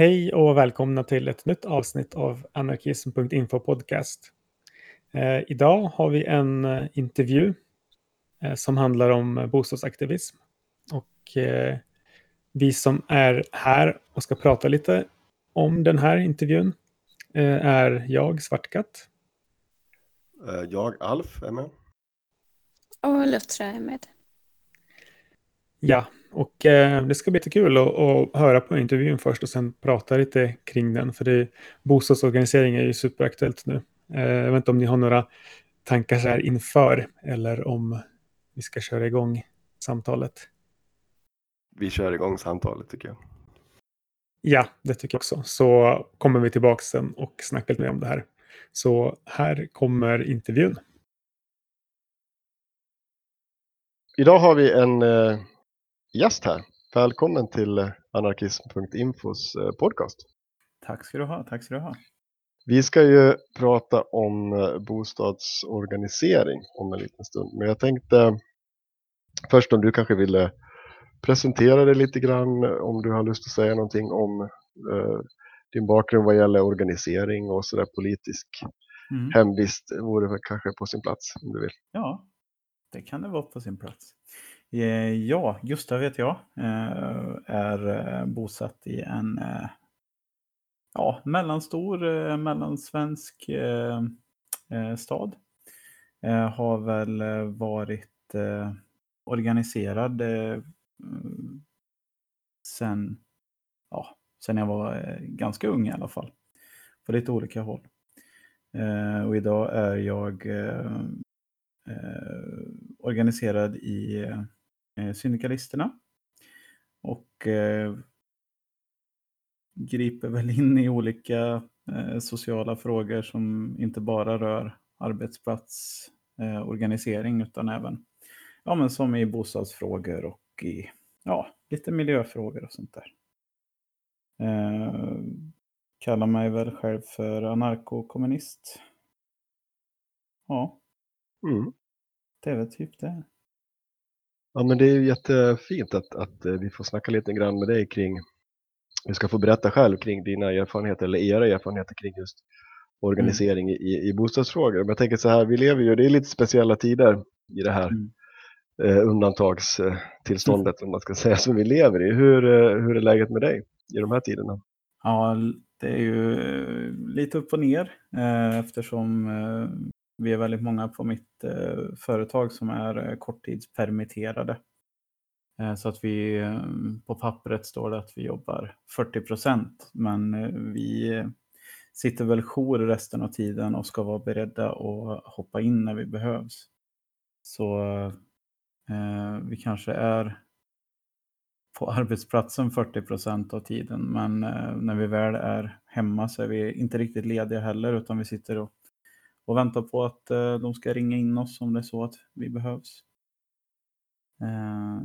Hej och välkomna till ett nytt avsnitt av anarkism.info podcast. Eh, idag har vi en eh, intervju eh, som handlar om eh, bostadsaktivism. Och eh, vi som är här och ska prata lite om den här intervjun eh, är jag, Svartkatt. Jag, Alf, är med. Och Luttra är med. Ja, och eh, det ska bli jättekul att, att höra på intervjun först och sen prata lite kring den. För det, bostadsorganisering är ju superaktuellt nu. Eh, jag vet inte om ni har några tankar så här inför eller om vi ska köra igång samtalet. Vi kör igång samtalet tycker jag. Ja, det tycker jag också. Så kommer vi tillbaka sen och snackar lite mer om det här. Så här kommer intervjun. Idag har vi en eh, gäst här. Välkommen till anarkism.infos eh, podcast. Tack ska du ha. Tack ska du ha. Vi ska ju prata om eh, bostadsorganisering om en liten stund. Men jag tänkte först om du kanske ville presentera dig lite grann om du har lust att säga någonting om eh, din bakgrund vad gäller organisering och sådär politisk Mm. hemvist vore kanske på sin plats om du vill. Ja, det kan det vara på sin plats. Eh, ja, Gustav heter jag. Eh, är eh, bosatt i en ja, mellanstor, mellansvensk stad. Har väl varit organiserad mm, sen, ja, sen jag var ganska ung i alla fall. På lite olika håll. Och idag är jag organiserad i eh, Syndikalisterna. Och eh, griper väl in i olika eh, sociala frågor som inte bara rör arbetsplatsorganisering eh, organisering, utan även ja, men som i bostadsfrågor och i ja, lite miljöfrågor och sånt där. Eh, kallar mig väl själv för anarkokommunist. Ja, Mm. det är väl typ det. Ja, men det är ju jättefint att, att eh, vi får snacka lite grann med dig kring, du ska få berätta själv kring dina erfarenheter eller era erfarenheter kring just organisering i, i bostadsfrågor. Men jag tänker så här, vi lever ju, det är lite speciella tider i det här Mm. eh, undantagstillståndet om man ska säga som vi lever i. Hur, eh, hur är läget med dig i de här tiderna? Ja, det är ju eh, lite upp och ner eh, eftersom eh, vi är väldigt många på mitt eh, företag som är eh, korttidspermitterade. Eh, så att vi eh, på pappret står det att vi jobbar 40 procent, men eh, vi sitter väl jour resten av tiden och ska vara beredda att hoppa in när vi behövs. Så eh, vi kanske är på arbetsplatsen 40 procent av tiden. Men eh, när vi väl är hemma så är vi inte riktigt lediga heller utan vi sitter och, och väntar på att eh, de ska ringa in oss om det är så att vi behövs. Eh,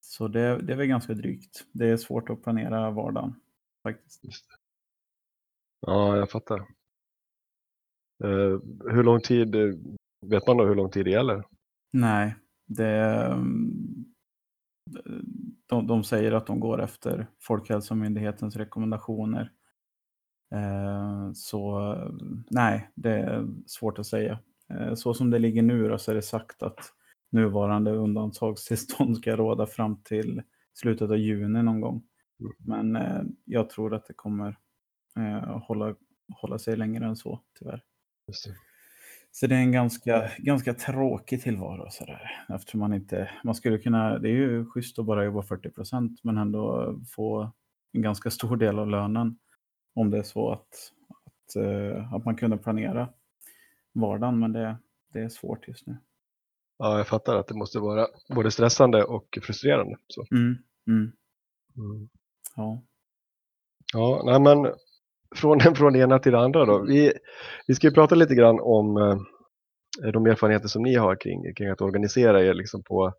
så det, det är väl ganska drygt. Det är svårt att planera vardagen faktiskt. Ja, jag fattar. Eh, hur lång tid, vet man då hur lång tid det gäller? Nej, det, de, de säger att de går efter Folkhälsomyndighetens rekommendationer. Eh, Så nej, det är svårt att säga. Eh, Så som det ligger nu då, så är det sagt att nuvarande undantagstillstånd ska råda fram till slutet av juni någon gång. Mm. Men eh, jag tror att det kommer hålla, hålla sig längre än så, tyvärr. Det. Så det är en ganska, ganska tråkig tillvaro sådär. Eftersom man inte, man skulle kunna, det är ju schysst att bara jobba 40 procent men ändå få en ganska stor del av lönen. Om det är så att, att att, eh, att man kunde planera vardagen, men det, det är svårt just nu. Ja, jag fattar att det måste vara både stressande och frustrerande. Så. Mm, mm, Mm. ja. Ja, nej men från, från det ena till det andra då. Vi, vi ska ju prata lite grann om eh, de erfarenheter som ni har kring, kring att organisera er liksom på,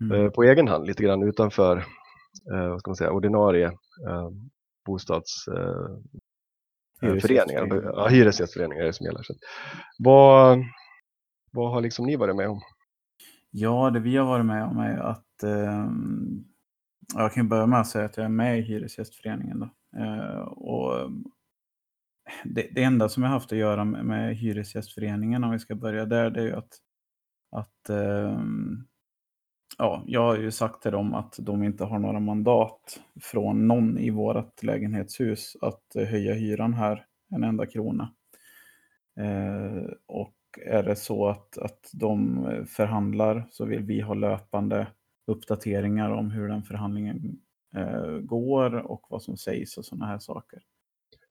Mm. eh, på egen hand, lite grann utanför eh, vad ska man säga, ordinarie eh, bostads eh, Hyresgästföreningar. ja, hyresgästföreningar är det som gäller. Så. Vad, vad har liksom ni varit med om? Ja, det vi har varit med om är att ehm, jag kan börja med att säga att jag är med i Hyresgästföreningen. Då. Eh, och ehm, det, det enda som jag haft att göra med, med Hyresgästföreningen, om vi ska börja där, det är ju att, att ehm, ja, jag har ju sagt till dem att de inte har några mandat från någon i vårt lägenhetshus att eh, höja hyran här en enda krona. Eh, och är det så att, att de eh, förhandlar så vill vi ha löpande uppdateringar om hur den förhandlingen eh, går och vad som sägs och sådana här saker.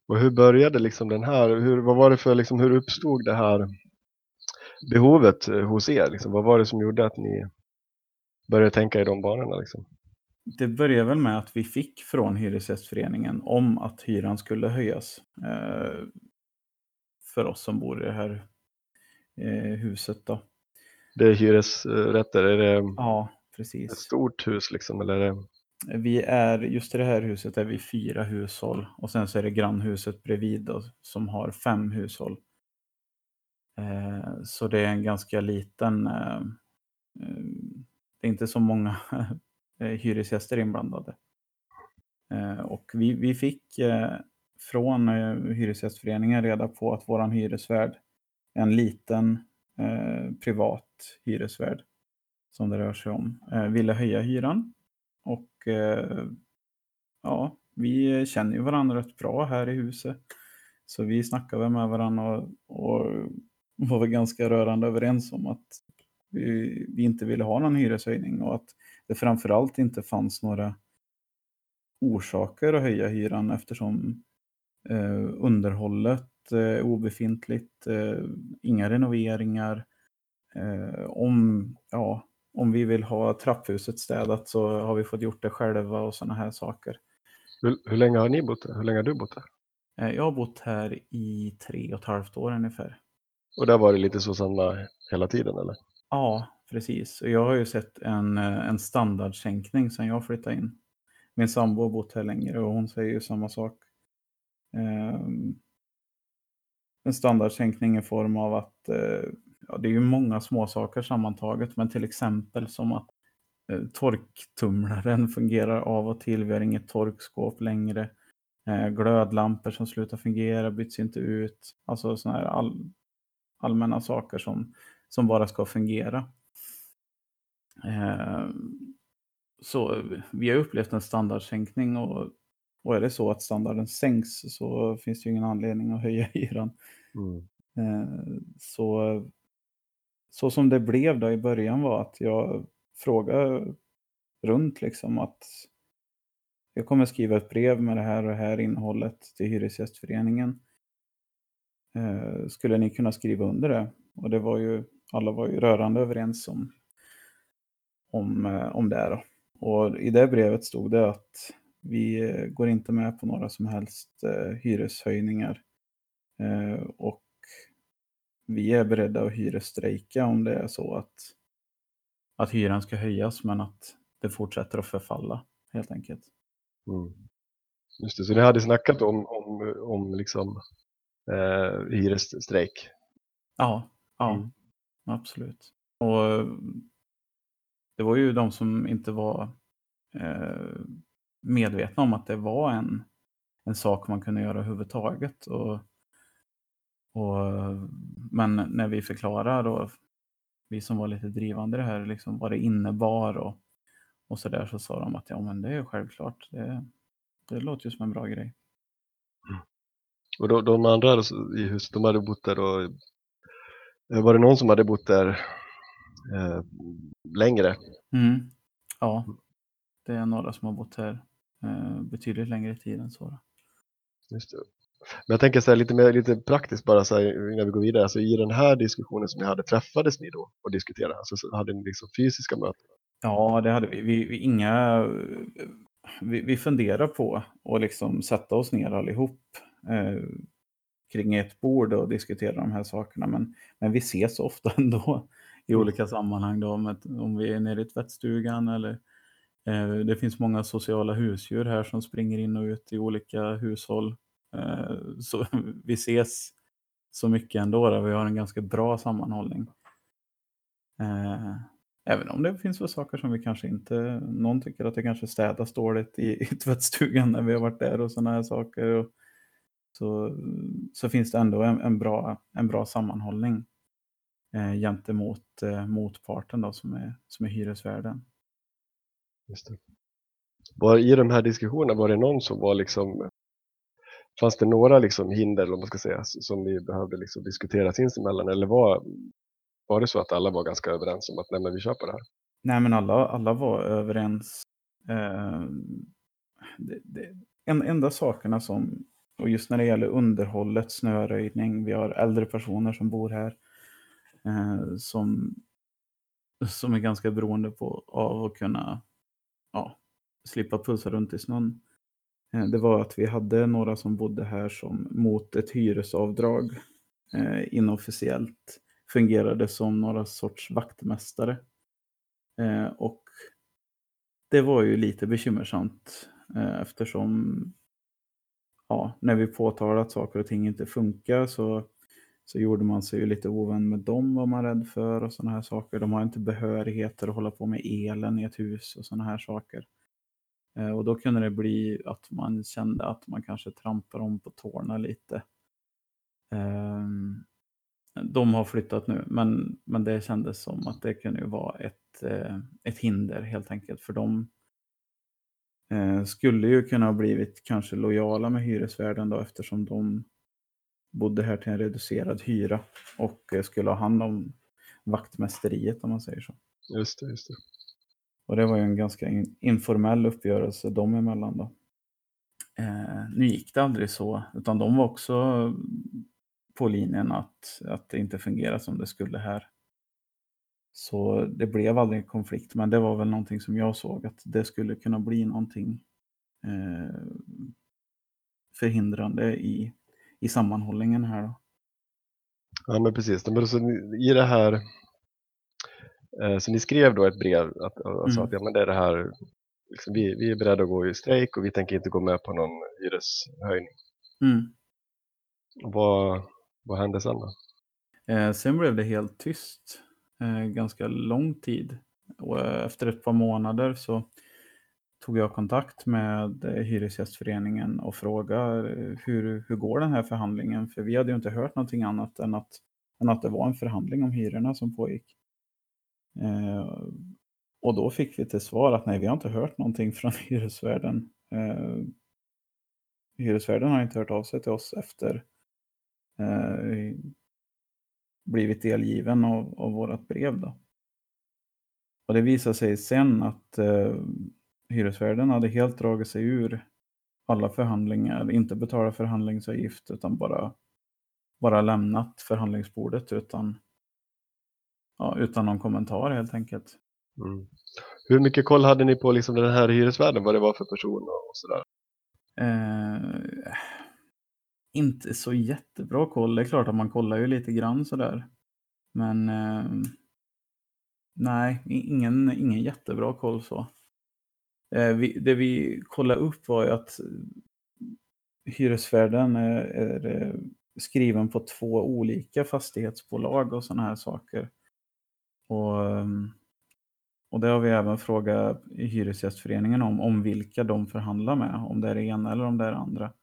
Och hur började liksom den här, hur, vad var det för, liksom, hur uppstod det här behovet eh, hos er? Liksom? Vad var det som gjorde att ni började tänka i de banorna? Liksom? Det började väl med att vi fick från Hyresgästföreningen om att hyran skulle höjas eh, för oss som bor i det här eh, huset. Då. Det är hyresrätter, är det Ja, ett precis. stort hus liksom? Eller är det... Vi är, just i det här huset är vi fyra hushåll och sen så är det grannhuset bredvid då, som har fem hushåll. Eh, så det är en ganska liten, eh, eh, det är inte så många eh, hyresgäster inblandade. Eh, och vi, vi fick eh, från Hyresgästföreningen reda på att våran hyresvärd, en liten privat hyresvärd som det rör sig om, ville höja hyran. Och ja, vi känner ju varandra rätt bra här i huset. Så vi snackade med varandra och, och var väl ganska rörande överens om att vi, vi inte ville ha någon hyreshöjning och att det framförallt inte fanns några orsaker att höja hyran eftersom eh, underhållet är obefintligt, eh, inga renoveringar. Eh, om, ja, om vi vill ha trapphuset städat så har vi fått gjort det själva och sådana här saker. Hur, hur länge har ni bott där? Hur länge har du bott där? Eh, jag har bott här i tre och ett halvt år ungefär. Och där var det lite så samma hela tiden eller? Ja, precis. Och jag har ju sett en, eh, en standardsänkning sedan jag flyttade in. Min sambo har bott här längre och hon säger ju samma sak. Ehm, en standardsänkning i form av att eh, ja, det är ju många små saker sammantaget, men till exempel som att eh, torktumlaren fungerar av och till. Vi har inget torkskåp längre. Eh, glödlampor som slutar fungera byts inte ut. Alltså sådana här all, allmänna saker som, som bara ska fungera. Eh, så vi har upplevt en standardsänkning och, och är det så att standarden sänks så finns det ju ingen anledning att höja hyran. Mm. Eh, Så, så som det blev då i början var att jag frågade runt liksom att jag kommer skriva ett brev med det här och det här innehållet till Hyresgästföreningen. Eh, Skulle ni kunna skriva under det? Och det var ju, alla var ju rörande överens om, om, eh, om det. Då. Och i det brevet stod det att vi eh, går inte med på några som helst eh, hyreshöjningar. Och vi är beredda att hyresstrejka om det är så att, att hyran ska höjas men att det fortsätter att förfalla helt enkelt. Mm. Just det, så ni hade snackat om, om, om liksom, eh, hyresstrejk? Ja, ja Mm absolut. Och eh, det var ju de som inte var eh, medvetna om att det var en, en sak man kunde göra överhuvudtaget. Och, och, men när vi förklarar och vi som var lite drivande i det här, liksom vad det innebar och, och så där så sa de att ja men det är självklart, det, det låter ju som en bra grej. Mm. Och då, de andra i huset, de hade bott där då var det någon som hade bott där eh, längre? Mm. Ja, det är några som har bott här eh, betydligt längre tid än så. Just det. Men jag tänker så här, lite, mer, lite praktiskt bara så här, innan vi går vidare. Alltså, I den här diskussionen som ni hade, träffades ni då och diskuterade? Alltså, så hade ni liksom fysiska möten? Ja, det hade vi. Vi, vi, inga, vi, vi funderar på att liksom sätta oss ner allihop eh, kring ett bord och diskutera de här sakerna. Men, men vi ses ofta ändå i olika sammanhang. Då, om, ett, om vi är nere i tvättstugan eller eh, det finns många sociala husdjur här som springer in och ut i olika hushåll. Eh, så vi ses så mycket ändå. Där. Vi har en ganska bra sammanhållning. Eh, Även om det finns väl saker som vi kanske inte, någon tycker att det kanske städas dåligt i, i tvättstugan när vi har varit där och sådana här saker. Och så, så finns det ändå en, en, bra, en bra sammanhållning eh, gentemot eh, motparten då, som, är, som är hyresvärden. Just det. Var, I de här diskussionerna, var det någon som var liksom, fanns det några liksom hinder, vad man ska säga, som ni behövde liksom diskutera sinsemellan? Eller var, var det så att alla var ganska överens om att nej, men vi kör på det här? Nej, men alla, alla var överens. Eh, det, det, en, enda sakerna som, och just när det gäller underhållet, snöröjning, vi har äldre personer som bor här eh, som, som är ganska beroende på, av att kunna ja, slippa pulsa runt i snön. Eh, det var att vi hade några som bodde här som mot ett hyresavdrag eh, inofficiellt fungerade som några sorts vaktmästare. Eh, och det var ju lite bekymmersamt eh, eftersom ja, när vi påtalade att saker och ting inte funkar så, så gjorde man sig ju lite ovän med dem var man rädd för och sådana här saker. De har inte behörigheter att hålla på med elen i ett hus och sådana här saker. Eh, och då kunde det bli att man kände att man kanske trampar dem på tårna lite. Ehm, de har flyttat nu, men, men det kändes som att det kunde vara ett, eh, ett hinder helt enkelt för dem. Eh, skulle ju kunna ha blivit kanske lojala med hyresvärden då eftersom de bodde här till en reducerad hyra och eh, skulle ha hand om vaktmästeriet om man säger så. Just det, just det. Och det var ju en ganska informell uppgörelse dem emellan då. Eh, nu gick det aldrig så, utan de var också på linjen att, att det inte fungerar som det skulle här. Så det blev aldrig en konflikt, men det var väl någonting som jag såg att det skulle kunna bli någonting eh, förhindrande i, i sammanhållningen här. Då. Ja, men precis. Men så I det här, eh, så ni skrev då ett brev att, sa Mm. att ja, men det är det här, liksom, vi, vi är beredda att gå i strejk och vi tänker inte gå med på någon hyreshöjning. Mm. Vad, vad hände sen då? Eh, sen blev det helt tyst Eh, ganska lång tid. Och eh, efter ett par månader så tog jag kontakt med eh, Hyresgästföreningen och frågade hur, hur går den här förhandlingen? För vi hade ju inte hört någonting annat än att, än att det var en förhandling om hyrorna som pågick. Eh, och då fick vi till svar att nej, vi har inte hört någonting från hyresvärden. Eh, hyresvärden har inte hört av sig till oss efter eh, blivit delgiven av, av vårt brev. Då. Och det visade sig sen att eh, hyresvärden hade helt dragit sig ur alla förhandlingar, inte betalat förhandlingsavgift utan bara, bara lämnat förhandlingsbordet utan, ja, utan någon kommentar helt enkelt. Mm. Hur mycket koll hade ni på liksom den här hyresvärden, vad det var för person och sådär? Eh, inte så jättebra koll. Det är klart att man kollar ju lite grann sådär. Men eh, nej, ingen, ingen jättebra koll så. Eh, vi, det vi kollade upp var ju att hyresvärden är, är eh, skriven på två olika fastighetsbolag och sådana här saker. Och, ehm, och det har vi även frågat Hyresgästföreningen om, om vilka de förhandlar med, om det är det ena eller om det är det andra.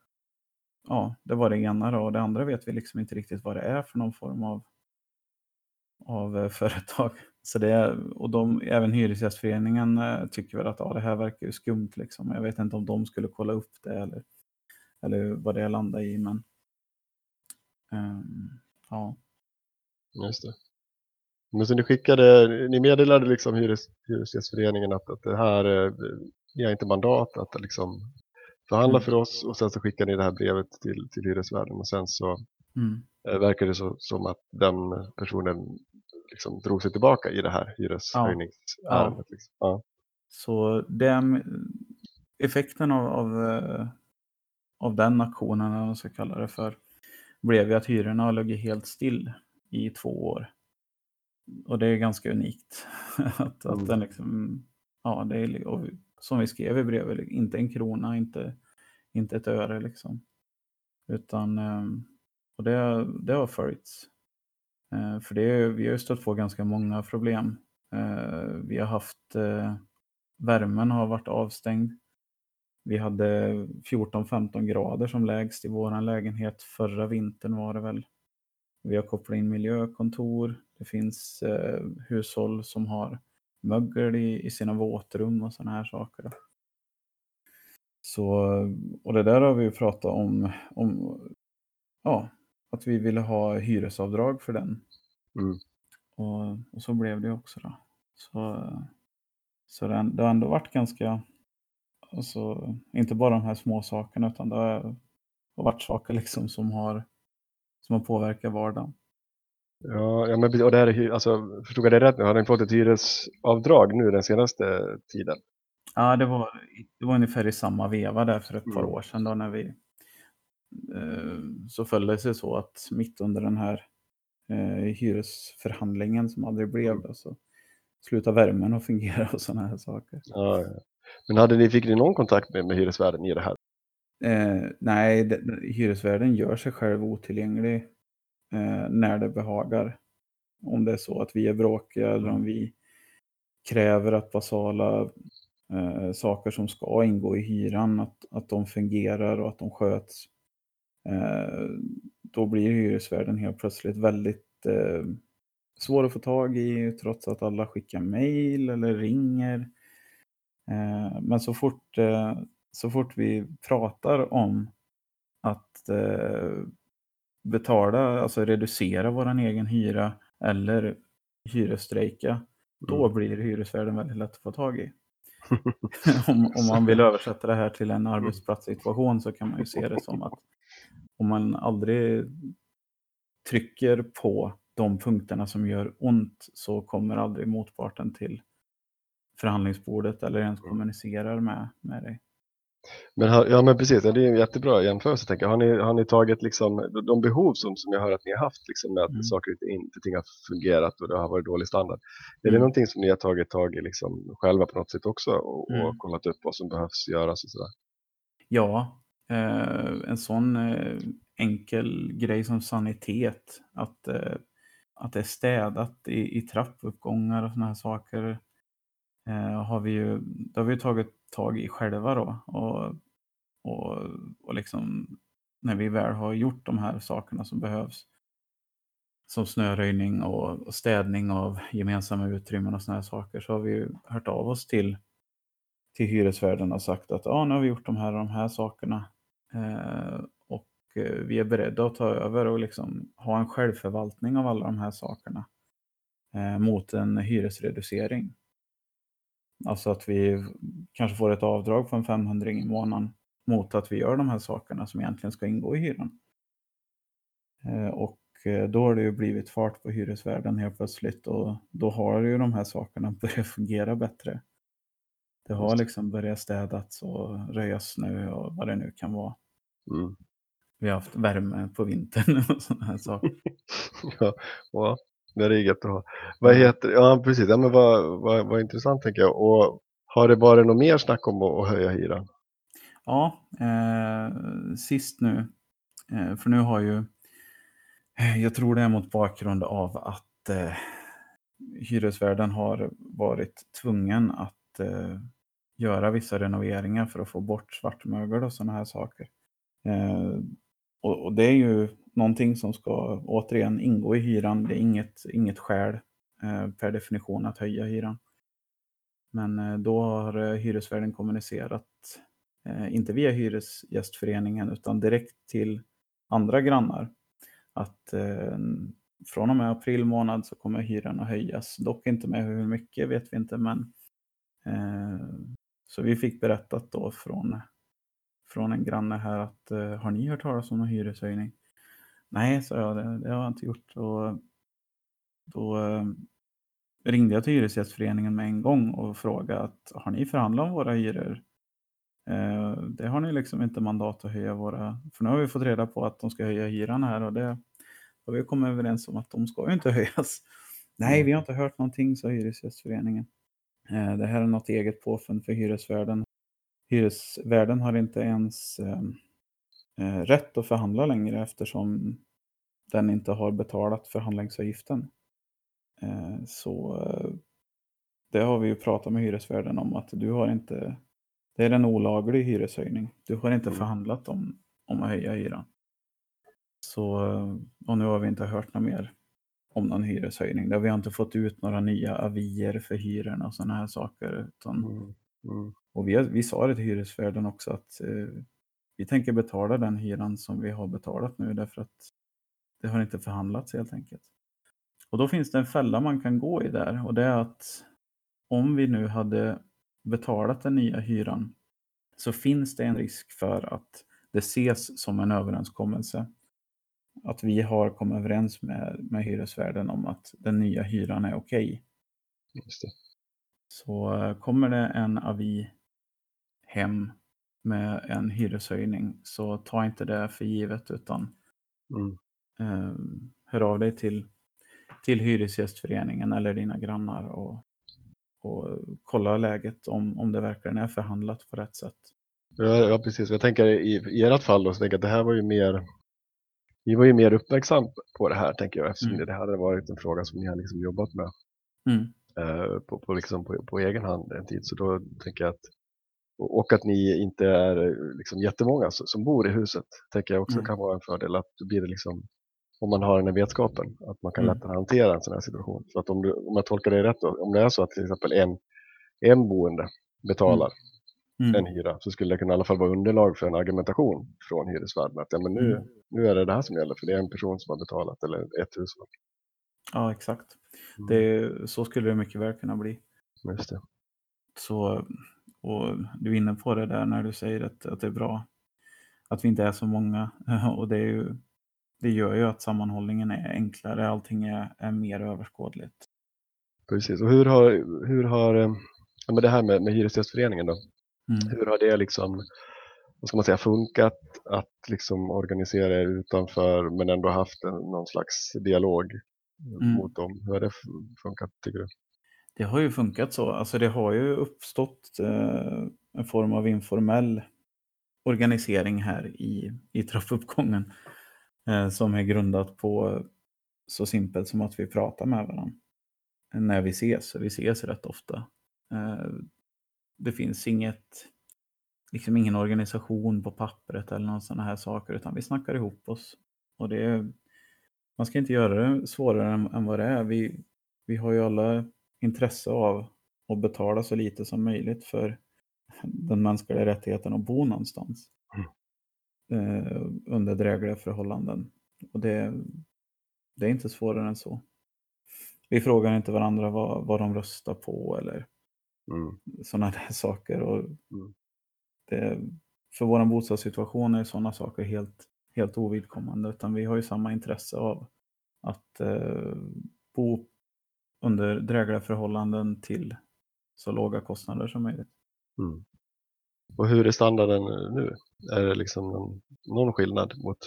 Ja, det var det ena då och det andra vet vi liksom inte riktigt vad det är för någon form av, av eh, företag. Så det och de, även Hyresgästföreningen eh, tycker väl att ja, det här verkar ju skumt liksom. Jag vet inte om de skulle kolla upp det eller, eller vad det landar i men um, ja. Just det. Men så ni skickade, ni meddelade liksom hyres, Hyresgästföreningen att, att det här, eh, ni har inte mandat att liksom förhandla Mm. för oss och sen så skickar ni det här brevet till, till hyresvärden och sen så Mm. eh, verkar det så, som att den personen liksom drog sig tillbaka i det här hyreshöjningsärendet. Liksom. Ja. Så den, effekten av, av, eh, av den aktionen, eller vad man ska kalla det för, blev ju att hyrorna har legat helt still i två år. Och det är ganska unikt. att, Mm. att den liksom, ja, det är, som vi skrev i brevet, liksom, inte en krona, inte, inte ett öre liksom. Utan, ehm, och det, det har följts. Eh, för det, vi har ju stött på ganska många problem. Eh, vi har haft, eh, värmen har varit avstängd. Vi hade 14-15 grader som lägst i vår lägenhet förra vintern var det väl. Vi har kopplat in miljökontor. Det finns eh, hushåll som har mögel i, i sina våtrum och sådana här saker. Då. Så, och det där har vi ju pratat om, om ja, att vi ville ha hyresavdrag för den. Mm. Och, och så blev det också då. Så, så det, det har ändå varit ganska, alltså, inte bara de här små sakerna utan det har, varit saker liksom som har, som har påverkat vardagen. Ja, ja men, och det här är, hy- alltså, förstod jag det rätt nu? Har ni fått ett hyresavdrag nu den senaste tiden? Ja, det var, det var ungefär i samma veva där för ett par Mm. år sedan då när vi eh, så föll det sig så att mitt under den här eh, hyresförhandlingen som aldrig blev då, så slutade värmen att fungera och sådana här saker. Ja, ja. Men hade ni, fick ni någon kontakt med, med hyresvärden i det här? Eh, nej, det, hyresvärden gör sig själv otillgänglig eh, när det behagar. Om det är så att vi är bråkiga eller om vi kräver att basala eh, saker som ska ingå i hyran, att, att de fungerar och att de sköts. Eh, då blir hyresvärden helt plötsligt väldigt eh, svår att få tag i trots att alla skickar mejl eller ringer. Eh, men så fort, eh, så fort vi pratar om att betala, alltså reducera vår egen hyra eller hyresstrejka, då blir hyresvärden väldigt lätt att få tag i. om, om man vill översätta det här till en arbetsplatssituation så kan man ju se det som att om man aldrig trycker på de punkterna som gör ont så kommer aldrig motparten till förhandlingsbordet eller ens kommunicerar med, med dig. Men, har, ja men precis, det är en jättebra jämförelse tänker jag. Har ni, har ni tagit liksom, de- behov som, som jag hör att ni har haft liksom, med att Mm. saker och inte ting har fungerat och det har varit dålig standard. Är det Mm. någonting som ni har tagit tag i liksom, själva på något sätt också och, Mm. och kollat upp vad som behövs göras och sådär? Ja, eh, en sån eh, enkel grej som sanitet, att, eh, att det är städat i, i trappuppgångar och såna här saker eh, har vi ju, det har vi ju tagit tag i själva då. Och, och, och liksom när vi väl har gjort de här sakerna som behövs, som snöröjning och, och städning av gemensamma utrymmen och såna här saker, så har vi ju hört av oss till till hyresvärden och sagt att ah, nu har vi gjort de här och de här sakerna. Eh, och eh, vi är beredda att ta över och liksom ha en självförvaltning av alla de här sakerna eh, mot en hyresreducering. Alltså att vi kanske får ett avdrag på en 500 i månaden mot att vi gör de här sakerna som egentligen ska ingå i hyran. Eh, och eh, då har det ju blivit fart på hyresvärden helt plötsligt och då har ju de här sakerna börjat fungera bättre. Det har liksom börjat städats och röjas snö och vad det nu kan vara. Mm. Vi har haft värme på vintern och sådana här saker. ja, ja, det är gött. Vad heter, ja precis, ja, men vad, vad, vad intressant tänker jag. Och har det varit något mer snack om att, att höja hyran? Ja, eh, sist nu, eh, för nu har ju, eh, jag tror det är mot bakgrund av att eh, hyresvärden har varit tvungen att eh, göra vissa renoveringar för att få bort svartmögel och sådana här saker. Eh, och, och det är ju någonting som ska återigen ingå i hyran. Det är inget, inget skäl eh, per definition att höja hyran. Men eh, då har eh, hyresvärden kommunicerat, eh, inte via Hyresgästföreningen utan direkt till andra grannar, att eh, från och med april månad så kommer hyran att höjas. Dock inte med hur mycket vet vi inte, men eh, så vi fick berättat då från, från en granne här att har ni hört talas om någon hyreshöjning? Nej, sa jag, det, det har jag inte gjort. Och då eh, ringde jag till Hyresgästföreningen med en gång och frågade att har ni förhandlat om våra hyror? Eh, det har ni liksom inte mandat att höja våra, för nu har vi fått reda på att de ska höja hyran här och det har vi kommit överens om att de ska ju inte höjas. Nej, vi har inte hört någonting, sa Hyresgästföreningen. Eh, Det här är något eget påfund för hyresvärden. Hyresvärden har inte ens eh, rätt att förhandla längre eftersom den inte har betalat förhandlingsavgiften. Eh, Så eh, det har vi ju pratat med hyresvärden om att du har inte, det är en olaglig hyreshöjning. Du har inte Mm. förhandlat om, om att höja hyran. Så, eh, och nu har vi inte hört något mer om någon hyreshöjning. Där vi har inte fått ut några nya avier för hyrorna och sådana här saker. Utan, Mm. Mm. och vi, vi sa det till hyresvärden också att eh, vi tänker betala den hyran som vi har betalat nu därför att det har inte förhandlats helt enkelt. Och då finns det en fälla man kan gå i där och det är att om vi nu hade betalat den nya hyran så finns det en risk för att det ses som en överenskommelse. Att vi har kommit överens med, med hyresvärden om att den nya hyran är okej. Det. Så eh, kommer det en avi hem med en hyreshöjning så ta inte det för givet utan Mm. eh, hör av dig till, till Hyresgästföreningen eller dina grannar och, och kolla läget om, om det verkligen är förhandlat på rätt sätt. Ja, ja, precis. Jag tänker i, i ert fall då, så tänker jag att det här var ju mer ni var ju mer uppmärksam på det här tänker jag eftersom Mm. det hade varit en fråga som ni har liksom jobbat med Mm. eh, på, på, liksom på, på egen hand en tid. Så då tänker jag att och att ni inte är eh, liksom jättemånga som, bor i huset tänker jag också Mm. kan vara en fördel. Att då blir det liksom, om man har den här vetskapen, att man kan Mm. lättare hantera en sån här situation. Så att om, du, om jag tolkar det rätt, då, om det är så att till exempel en, en boende betalar Mm. en hyra så skulle det kunna i alla fall vara underlag för en argumentation från hyresvärden att ja, men nu, Mm. nu är det det här som gäller för det är en person som har betalat eller ett hushåll. Ja, exakt. Mm. Det, så skulle det mycket väl kunna bli. Just det. Så, och du är inne på det där när du säger att, att det är bra att vi inte är så många. Och det, är ju, det gör ju att sammanhållningen är enklare, allting är, är mer överskådligt. Precis. Och hur har, hur har eh, ja, men det här med, med Hyresgästföreningen då, Mm. hur har det liksom vad ska man säga, funkat att liksom organisera er utanför men ändå haft en, någon slags dialog Mm. mot dem? Hur har det funkat tycker du? Det har ju funkat så. Alltså det har ju uppstått eh, en form av informell organisering här i, i trappuppgången eh, som är grundat på så simpelt som att vi pratar med varandra när vi ses. Vi ses rätt ofta. Eh, det finns inget, liksom ingen organisation på pappret eller någon sådana här saker utan vi snackar ihop oss. Och det är, man ska inte göra det svårare än, än vad det är. Vi, vi har ju alla intresse av att betala så lite som möjligt för den mänskliga rättigheten att bo någonstans. Eh, under drägliga förhållanden. Och det, det är inte svårare än så. Vi frågar inte varandra vad, vad de röstar på eller Mm. sådana där saker. Och Mm. det, för vår bostadssituation är sådana saker helt, helt ovidkommande. Utan vi har ju samma intresse av att eh, bo under drägliga förhållanden till så låga kostnader som möjligt. Mm. Och hur är standarden nu? Är det liksom någon, skillnad mot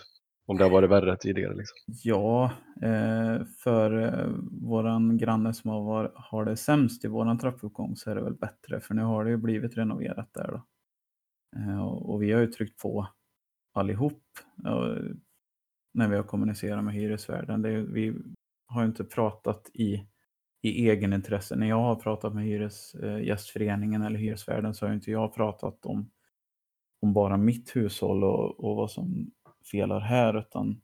om det har varit värre tidigare? Liksom? Ja, eh, för eh, våran granne som har, har det sämst i våran trappuppgång så är det väl bättre för nu har det ju blivit renoverat där då. Eh, och, vi har ju tryckt på allihop när vi har kommunicerat med hyresvärden. Är- vi har ju inte pratat i, i egen intresse. När jag har pratat med Hyresgästföreningen eh, eller hyresvärden så har inte jag pratat om, om bara mitt hushåll och, och vad som felar här utan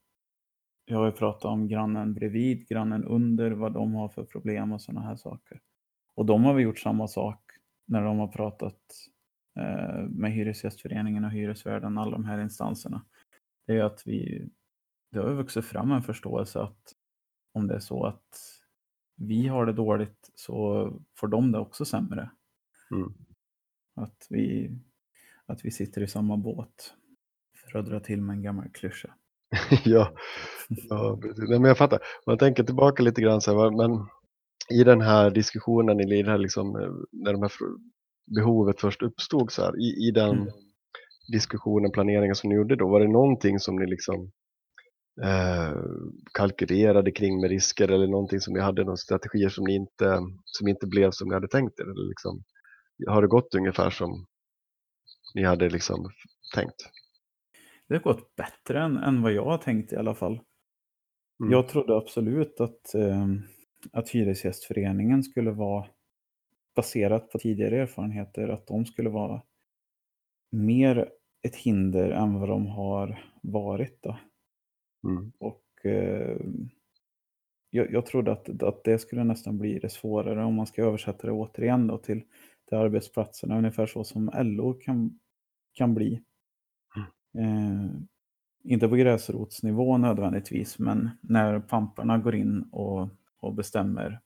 jag har ju pratat om grannen bredvid, grannen under, vad de har för problem och sådana här saker. Och de har vi gjort samma sak när de har pratat eh, med Hyresgästföreningen och hyresvärden, alla de här instanserna. Det är att vi, det har vuxit fram en förståelse att om det är så att vi har det dåligt så får de det också sämre. Mm. Att vi, att vi sitter i samma båt. För att dra till med en gammal klyscha. ja, ja precis. Nej, men jag fattar. Man tänker tillbaka lite grann så här, men i den här diskussionen, i det här liksom, när de här behovet först uppstod så här, i, i den Mm. diskussionen, planeringen som ni gjorde då, var det någonting som ni liksom eh, kalkylerade kring med risker eller någonting som ni hade några strategier som, ni inte, som inte blev som ni hade tänkt er? Eller liksom, har det gått ungefär som ni hade liksom tänkt? Det har gått bättre än, än vad jag har tänkt i alla fall. Mm. Jag trodde absolut att, eh, att Hyresgästföreningen skulle vara baserat på tidigare erfarenheter, att de skulle vara mer ett hinder än vad de har varit. Då. Mm. Och eh, jag, jag trodde att, att det skulle nästan bli det svårare om man ska översätta det återigen då till, till arbetsplatserna, ungefär så som LO kan, kan bli. Eh, inte på gräsrotsnivå nödvändigtvis, men när pamparna går in och, och bestämmer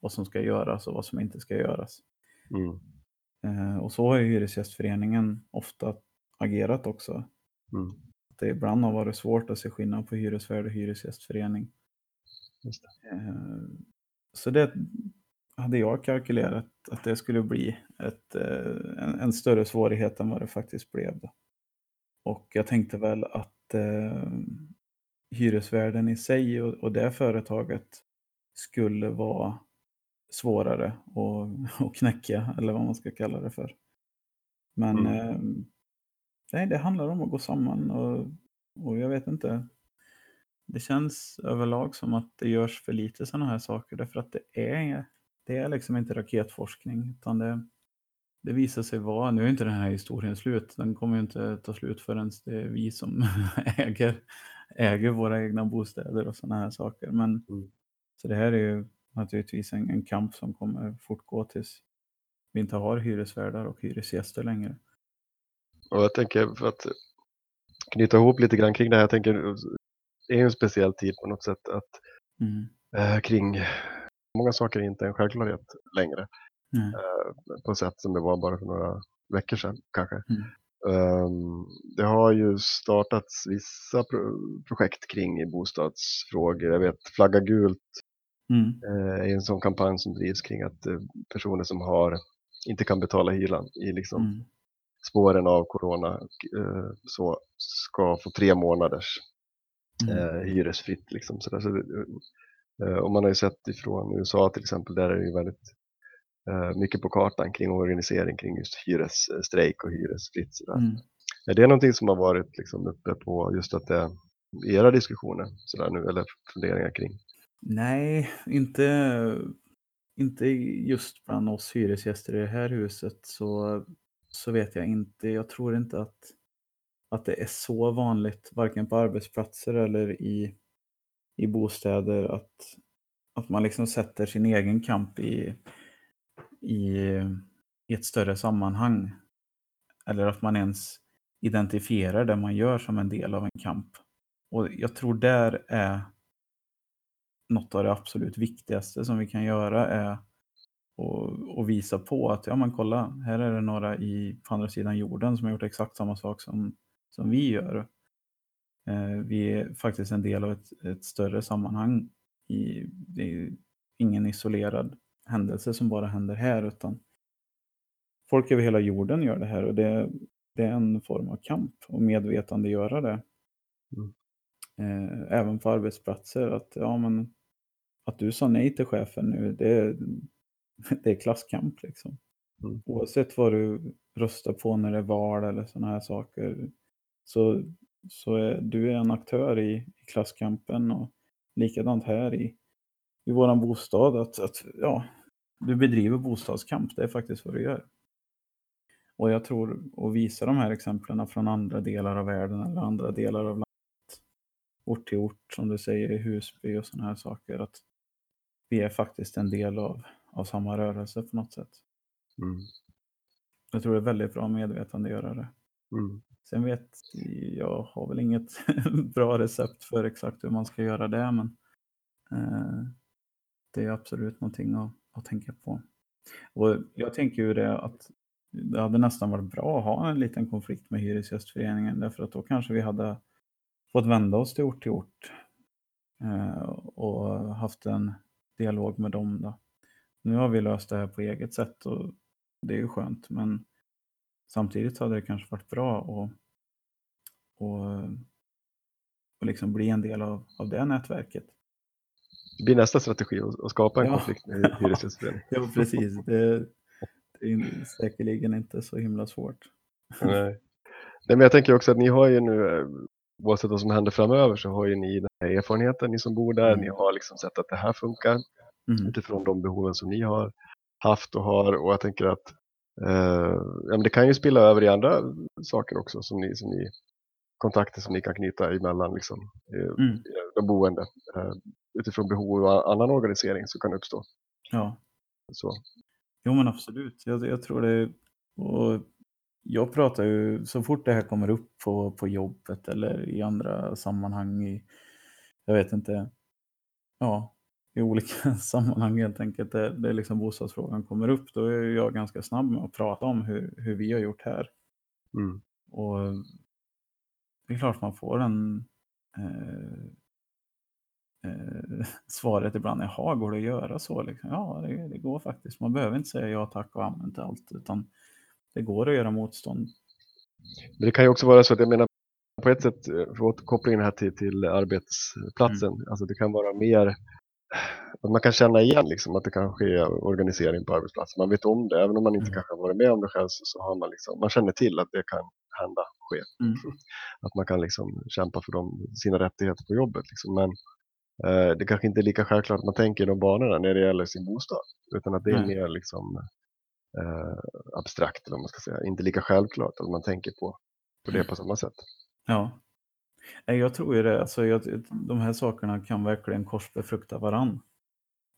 vad som ska göras och vad som inte ska göras. Mm. Eh, och så har ju Hyresgästföreningen ofta agerat också. Mm. Det ibland har varit svårt att se skillnad på hyresvärd och hyresgästförening. Det. Eh, Så det hade jag kalkylerat att det skulle bli ett, eh, en, en större svårighet än vad det faktiskt blev. Då. Och jag tänkte väl att eh, hyresvärden i sig och, och det företaget skulle vara svårare att, att knäcka, eller vad man ska kalla det för. Men Mm. eh, nej, det handlar om att gå samman och, och jag vet inte. Det känns överlag som att det görs för lite sådana här saker därför att det är, det är liksom inte raketforskning utan det, det visar sig vara, nu är inte den här historien slut, den kommer ju inte ta slut förrän det är vi som äger, äger våra egna bostäder och sådana här saker. Men, Mm. Så det här är ju naturligtvis en, en kamp som kommer fortgå tills vi inte har hyresvärdar och hyresgäster längre. Och jag tänker för att knyta ihop lite grann kring det här, jag tänker det är ju en speciell tid på något sätt att Mm. eh, kring många saker är inte en självklarhet längre Nej. eh, på sätt som det var bara för några veckor sedan kanske. Mm. Ehm, det har ju startats vissa pro- projekt kring bostadsfrågor. Jag vet Flagga gult Mm. eh, är en sån kampanj som drivs kring att eh, personer som har inte kan betala hyran i liksom Mm. Spåren av corona eh, så ska få tre månaders Mm. eh, hyresfritt. Liksom, så eh, och man har ju sett ifrån USA till exempel, där är det ju väldigt mycket på kartan kring organisering kring just hyresstrejk och hyresfritt. Så där. Mm. Är det någonting som har varit liksom, uppe på just att det, era diskussioner så där, nu, eller funderingar kring? Nej, inte, inte just bland oss hyresgäster i det här huset så, så vet jag inte. Jag tror inte att, att det är så vanligt, varken på arbetsplatser eller i, i bostäder, att, att man liksom sätter sin egen kamp i, i, i ett större sammanhang. Eller att man ens identifierar det man gör som en del av en kamp. Och jag tror där är något av det absolut viktigaste som vi kan göra är att, att visa på att ja men kolla, här är det några i, på andra sidan jorden som har gjort exakt samma sak som, som vi gör. Eh, vi är faktiskt en del av ett, ett större sammanhang. I, det är ingen isolerad händelse som bara händer här utan folk över hela jorden gör det här och det, det är en form av kamp och medvetandegöra det. Mm. Eh, även på arbetsplatser att ja men att du sa nej till chefen nu, det det är klasskamp liksom. Mm. Oavsett vad du röstar på när det är val eller sådana här saker. Så, så är du är en aktör i, i klasskampen och likadant här i, i våran bostad. Att, att ja, du bedriver bostadskamp, det är faktiskt vad du gör. Och jag tror att visa de här exemplen från andra delar av världen eller andra delar av landet, ort till ort som du säger i Husby och sådana här saker, att vi är faktiskt en del av, av samma rörelse på något sätt. Mm. Jag tror det är väldigt bra att medvetandegöra det. Mm. Sen vet jag har väl inget bra recept för exakt hur man ska göra det, men eh, det är absolut någonting att, att tänka på. Och jag tänker ju det att det hade nästan varit bra att ha en liten konflikt med Hyresgästföreningen därför att då kanske vi hade fått vända oss till ort till ort eh, och haft en dialog med dem. Då. Nu har vi löst det här på eget sätt och det är ju skönt men samtidigt hade det kanske varit bra att och, och liksom bli en del av, av det nätverket. Det blir nästa strategi att skapa en Ja. konflikt med Hyresgästföreningen. Ja, precis. Det, det är säkerligen inte så himla svårt. Nej. Nej, men jag tänker också att ni har ju nu, eh, oavsett vad som händer framöver, så har ju ni den här erfarenheten, ni som bor där. Mm. Ni har liksom sett att det här funkar Mm. utifrån de behoven som ni har haft och har. Och jag tänker att eh, ja, men det kan ju spilla över i andra saker också, som ni, som ni kontakter som ni kan knyta emellan liksom, eh, Mm. de boende. Eh, utifrån behov och annan organisering som kan uppstå. Ja. Så. Jo men absolut, jag, jag tror det. Och jag pratar ju så fort det här kommer upp på, på jobbet eller i andra sammanhang i, jag vet inte, ja, i olika sammanhang helt enkelt där, där liksom bostadsfrågan kommer upp, då är jag ganska snabb med att prata om hur, hur vi har gjort här. Mm. Och det är klart man får en eh, eh, svaret ibland, jaha, går det att göra så? Liksom? Ja, det, det går faktiskt. Man behöver inte säga ja tack och till allt, utan det går att göra motstånd. Men det kan ju också vara så att jag menar på ett sätt, eh, för att återkoppla in här till, till arbetsplatsen, alltså det kan vara mer att man kan känna igen liksom att det kan ske organisering på arbetsplatsen. Man vet om det, även om man inte Mm. kanske har varit med om det själv så, så har man liksom, man känner till att det kan hända, ske. Mm. Att man kan liksom kämpa för dem, sina rättigheter på jobbet. Liksom. Men eh, det kanske inte är lika självklart att man tänker i de banorna när det gäller sin bostad. Utan att det är Nej. mer liksom, eh, abstrakt, eller man ska säga. Inte lika självklart att man tänker på, på det på samma sätt. Ja. Jag tror ju det. Alltså, jag, de här sakerna kan verkligen korsbefrukta varann.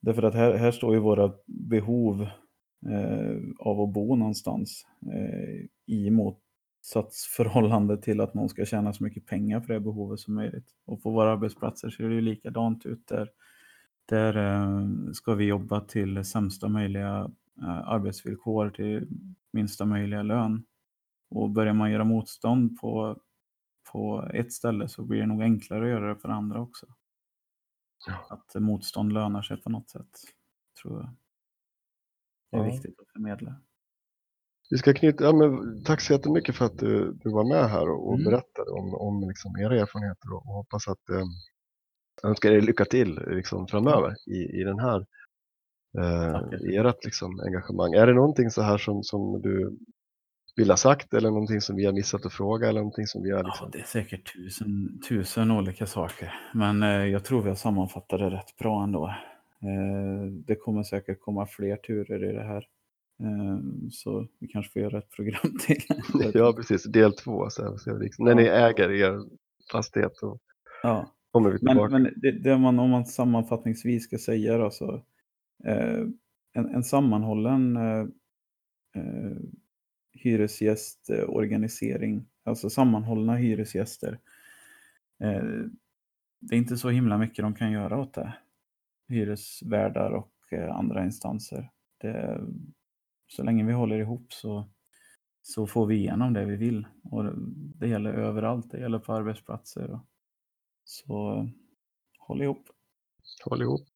Därför att här, här står ju våra behov eh, av att bo någonstans eh, i motsatsförhållande till att någon ska tjäna så mycket pengar för det behovet som möjligt. Och på våra arbetsplatser ser det ju likadant ut. Där, där eh, ska vi jobba till sämsta möjliga eh, arbetsvillkor, till minsta möjliga lön. Och börjar man göra motstånd på på ett ställe så blir det nog enklare att göra det för andra också. Ja. Att motstånd lönar sig på något sätt, tror jag. Det är Ja. viktigt att förmedla. Vi ska knyta, ja, men, tack så jättemycket för att du, du var med här och, och Mm. berättade om, om liksom, era erfarenheter och, och hoppas att eh, jag önskar er lycka till liksom, framöver i, i den här eh, ert liksom, engagemang. Är det någonting så här som, som du vill ha sagt eller någonting som vi har missat att fråga eller någonting som vi har Ja, liksom... det är säkert tusen, tusen olika saker. Men eh, jag tror vi har sammanfattat det rätt bra ändå. Eh, det kommer säkert komma fler turer i det här. Eh, så vi kanske får göra ett program till. Ja, precis. Del två. Så här, så här, liksom, när ni äger er fastighet och ja. kommer vi tillbaka. Men, men det, det man, om man sammanfattningsvis ska säga då, så eh, en, en sammanhållen eh, eh, hyresgästorganisering, alltså sammanhållna hyresgäster. Eh, det är inte så himla mycket de kan göra åt det. Hyresvärdar och eh, andra instanser. Det, så länge vi håller ihop så, så får vi igenom det vi vill. Och det, gäller överallt, det gäller på arbetsplatser. Så håll ihop. Håll ihop.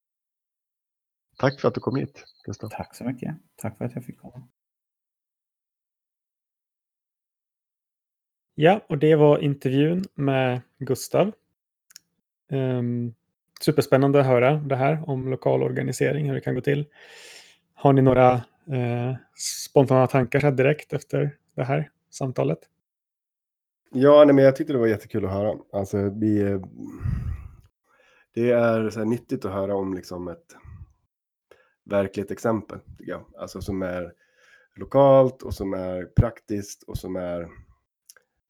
Tack för att du kom hit, Gustav. Tack så mycket. Tack för att jag fick komma. Ja, och det var intervjun med Gustav. Um, superspännande att höra det här om lokal organisering, hur det kan gå till. Har ni några eh, spontana tankar här direkt efter det här samtalet? Ja, nej, men jag tyckte det var jättekul att höra. Alltså, vi, eh, det är så här nyttigt att höra om liksom ett verkligt exempel, tycker jag. Alltså som är lokalt och som är praktiskt och som är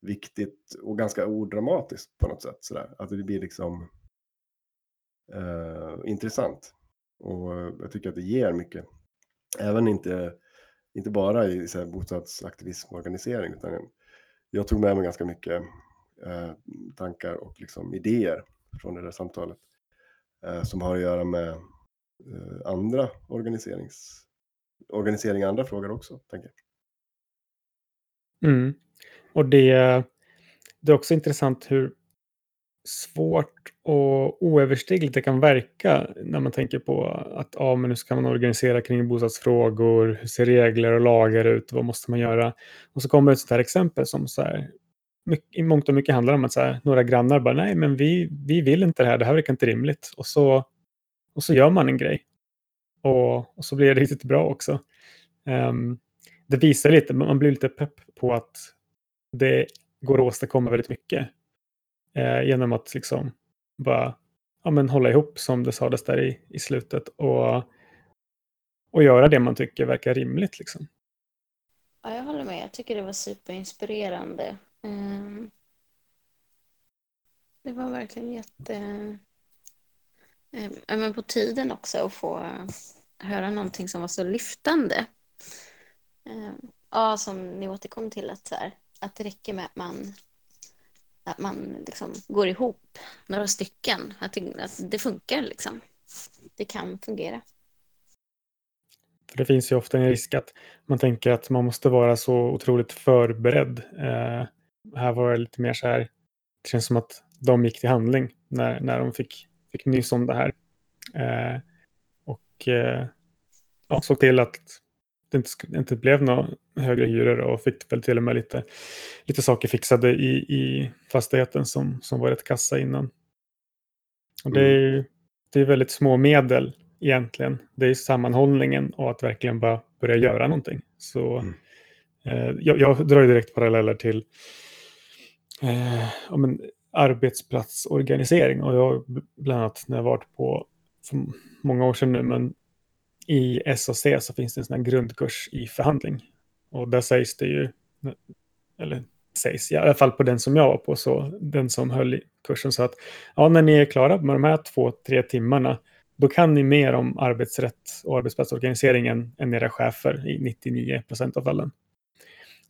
viktigt och ganska odramatiskt på något sätt. Sådär. Att det blir liksom eh, intressant. Och eh, jag tycker att det ger mycket. Även inte, inte bara i så här, bostadsaktivism och organisering, utan jag tog med mig ganska mycket eh, tankar och liksom idéer från det där samtalet. Eh, som har att göra med eh, andra organiserings, organisering i andra frågor också, tänker jag. Mm. Och det, det är också intressant hur svårt och oöverstigligt det kan verka när man tänker på att ja, men nu ska man organisera kring bostadsfrågor, hur ser regler och lagar ut, vad måste man göra? Och så kommer ett sånt här exempel som så här, mycket, i mångt och mycket handlar om att så här, några grannar bara nej, men vi, vi vill inte det här, det här verkar inte rimligt. Och så, och så gör man en grej. Och, och så blir det riktigt bra också. Um, det visar lite, man blir lite pepp på att det går att åstadkomma väldigt mycket eh, genom att liksom bara ja, men hålla ihop som det sades där i, i slutet och, och göra det man tycker verkar rimligt. Liksom. Ja, jag håller med. Jag tycker det var superinspirerande. Um, Det var verkligen jätte... Um, men på tiden också att få höra någonting som var så lyftande. Um, Ja, som ni återkom till att, så här, att det räcker med att man, att man liksom går ihop några stycken. Att det, att det funkar liksom. Det kan fungera. För det finns ju ofta en risk att man tänker att man måste vara så otroligt förberedd. Eh, här var det lite mer så här, det känns som att de gick till handling när, när de fick, fick nys om det här. Eh, och eh, ja, såg till att det inte, inte blev några högre hyror och fick väl till och med lite, lite saker fixade i, i fastigheten som, som var rätt kassa innan. Och det är ju det är väldigt små medel egentligen. Det är sammanhållningen och att verkligen bara börja göra någonting. Så Mm. eh, jag, jag drar direkt paralleller till eh, men, arbetsplatsorganisering. Och jag bland annat när jag varit på, för många år sedan nu, men i SAC så finns det en sån här grundkurs i förhandling. Och där sägs det ju, eller sägs, i alla fall på den som jag var på, så den som höll i kursen sa att ja, när ni är klara med de här två, tre timmarna, då kan ni mer om arbetsrätt och arbetsplatsorganiseringen än era chefer i 99 procent av fallen.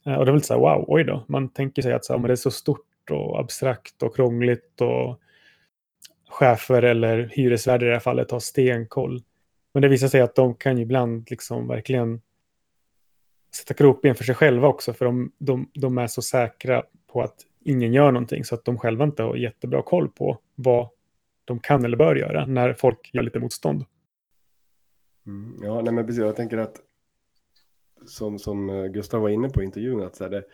Eh, och det var lite så här, wow, oj då. Man tänker sig att så här, men det är så stort och abstrakt och krångligt och chefer eller hyresvärdar i det här fallet har stenkoll. Men det visar sig att de kan ju ibland liksom verkligen sätta krokben för sig själva också, för de, de, de är så säkra på att ingen gör någonting så att de själva inte har jättebra koll på vad de kan eller bör göra när folk gör lite motstånd. Mm, ja, nej men precis. Jag tänker att som, som eh, Gustav var inne på i intervjun, att så här, det,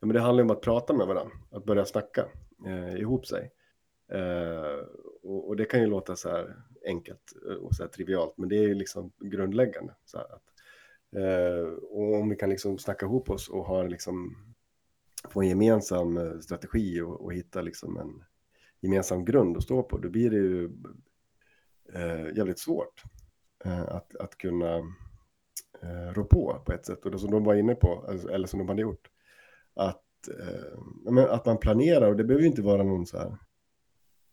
ja, men det handlar om att prata med varandra, att börja snacka eh, ihop sig. Eh, och, och det kan ju låta så här enkelt eh, och så här trivialt, men det är ju liksom grundläggande. Så här, att, eh, och om vi kan liksom snacka ihop oss och ha liksom, få en gemensam eh, strategi och, och hitta liksom en gemensam grund att stå på, då blir det ju eh, jävligt svårt eh, att, att kunna eh, rå på på ett sätt. Och det som de var inne på, alltså, eller som de hade gjort, att, eh, men att man planerar, och det behöver ju inte vara någon så här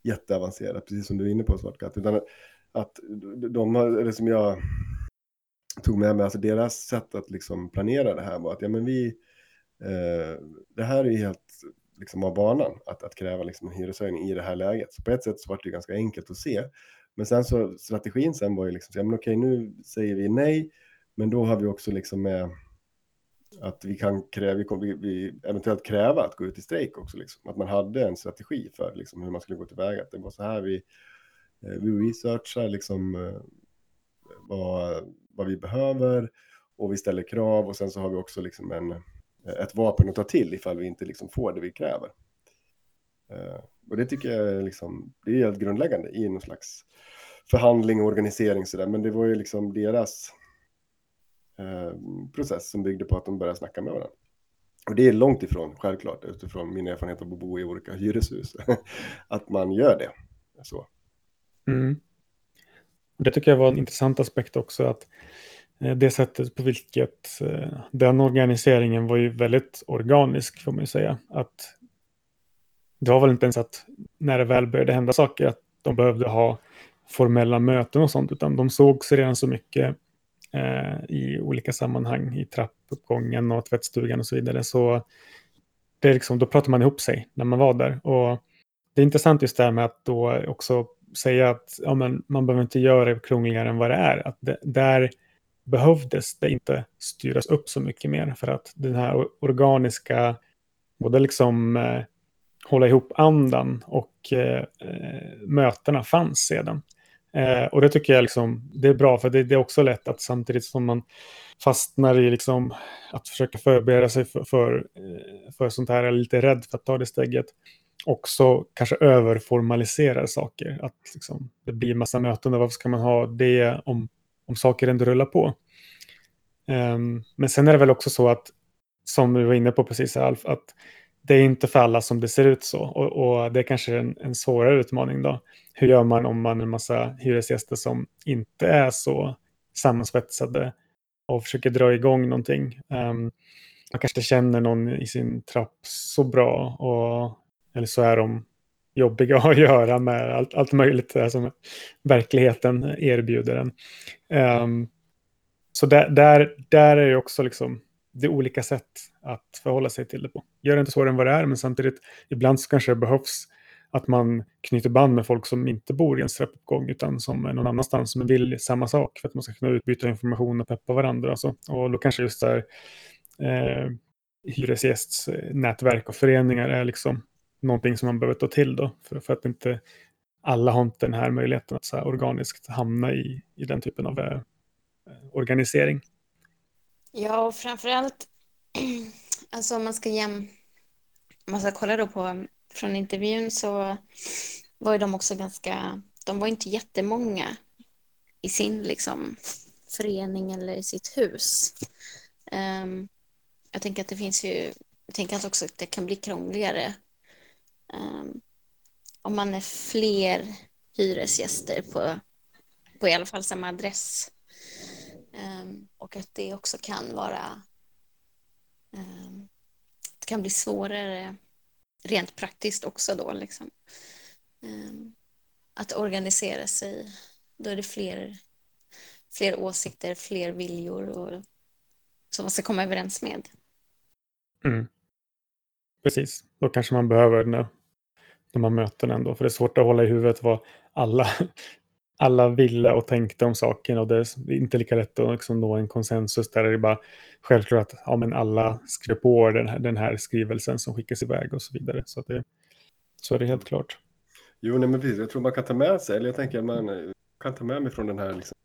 jätteavancerat, precis som du är inne på Svartkatt, utan att, de, har- eller som jag tog med mig, alltså deras sätt att liksom planera det här var att ja, men vi, eh, det här är ju helt liksom av banan att, att kräva liksom en hyreshöjning i det här läget. Så på ett sätt så var det ju ganska enkelt att se. Men sen så strategin sen var ju liksom, så, ja, men okej nu säger vi nej, men då har vi också liksom med att vi kan kräva, vi, kom, vi, vi eventuellt kräva att gå ut i strejk också, liksom. att man hade en strategi för liksom, hur man skulle gå tillväga. Att det var så här vi, eh, vi researchar liksom, eh, vad, vad vi behöver och vi ställer krav och sen så har vi också liksom en, eh, ett vapen att ta till ifall vi inte liksom får det vi kräver. Och det tycker jag är, liksom, det är helt grundläggande i någon slags förhandling och organisering sådär. Men det var ju liksom deras Eh, process som byggde på att de började snacka med varandra. Och det är långt ifrån, självklart, utifrån min erfarenhet av att bo i olika hyreshus, att man gör det. Så. Mm. Det tycker jag var en intressant aspekt också, att eh, det sättet på vilket eh, den organiseringen var ju väldigt organisk, får man ju säga. Att det var väl inte ens att när det väl började hända saker, att de behövde ha formella möten och sånt, utan de såg sig redan så mycket Eh, i olika sammanhang, i trappuppgången och tvättstugan och så vidare. Så det är liksom, då pratar man ihop sig när man var där. Och det är intressant just det här med att då också säga att ja, men man behöver inte göra det krångligare än vad det är. Att det, där, behövdes det inte styras upp så mycket mer för att den här organiska, både liksom eh, hålla ihop andan och eh, eh, mötena fanns sedan. Eh, och det tycker jag liksom, det är bra för det, det är också lätt att samtidigt som man fastnar i liksom att försöka förbereda sig för, för, eh, för sånt här, är lite rädd för att ta det steget, också kanske överformaliserar saker. Att liksom, det blir massa möten, och varför ska man ha det om, om saker ändå rullar på? Um, men sen är det väl också så att, som du var inne på precis Alf, att det är inte för alla som det ser ut så. Och, och det är kanske en, en svårare utmaning då. Hur gör man om man är en massa hyresgäster som inte är så sammansvetsade och försöker dra igång någonting. Um, man kanske känner någon i sin trapp så bra och, eller så är de jobbiga att göra med allt, allt möjligt där som verkligheten erbjuder en. Um, så där, där, där är det också liksom, det är olika sätt att förhålla sig till det på. Gör det inte svårare än vad det är, men samtidigt ibland så kanske det behövs att man knyter band med folk som inte bor i en trappuppgång utan som är någon annanstans som vill samma sak för att man ska kunna utbyta information och peppa varandra. Och, och då kanske just där eh, hyresgästnätverk och föreningar är liksom någonting som man behöver ta till då för, för att inte alla har inte den här möjligheten att så här organiskt hamna i, i den typen av eh, organisering. Ja, och framförallt, alltså om man ska jäm... Om man ska kolla då på från intervjun så var ju de också ganska, de var inte jättemånga i sin liksom förening eller i sitt hus. Um, jag tänker att det finns ju, jag tänker att också att det kan bli krångligare um, om man är fler hyresgäster på, på i alla fall samma adress. Um, och att det också kan vara, det kan bli svårare rent praktiskt också då liksom. Ehm, att organisera sig, då är det fler, fler åsikter, fler viljor och, som man ska komma överens med. Mm. Precis, då kanske man behöver när, de här mötena ändå, för det är svårt att hålla i huvudet vad alla, alla ville och tänkte om saken och det är inte lika lätt att liksom nå en konsensus där det är bara självklart att ja, men alla skrev på den här, den här skrivelsen som skickas iväg och så vidare. Så, det, så är det helt klart. Jo, nej, men precis. Jag tror man kan ta med sig, eller jag tänker att man kan ta med mig från den här, liksom,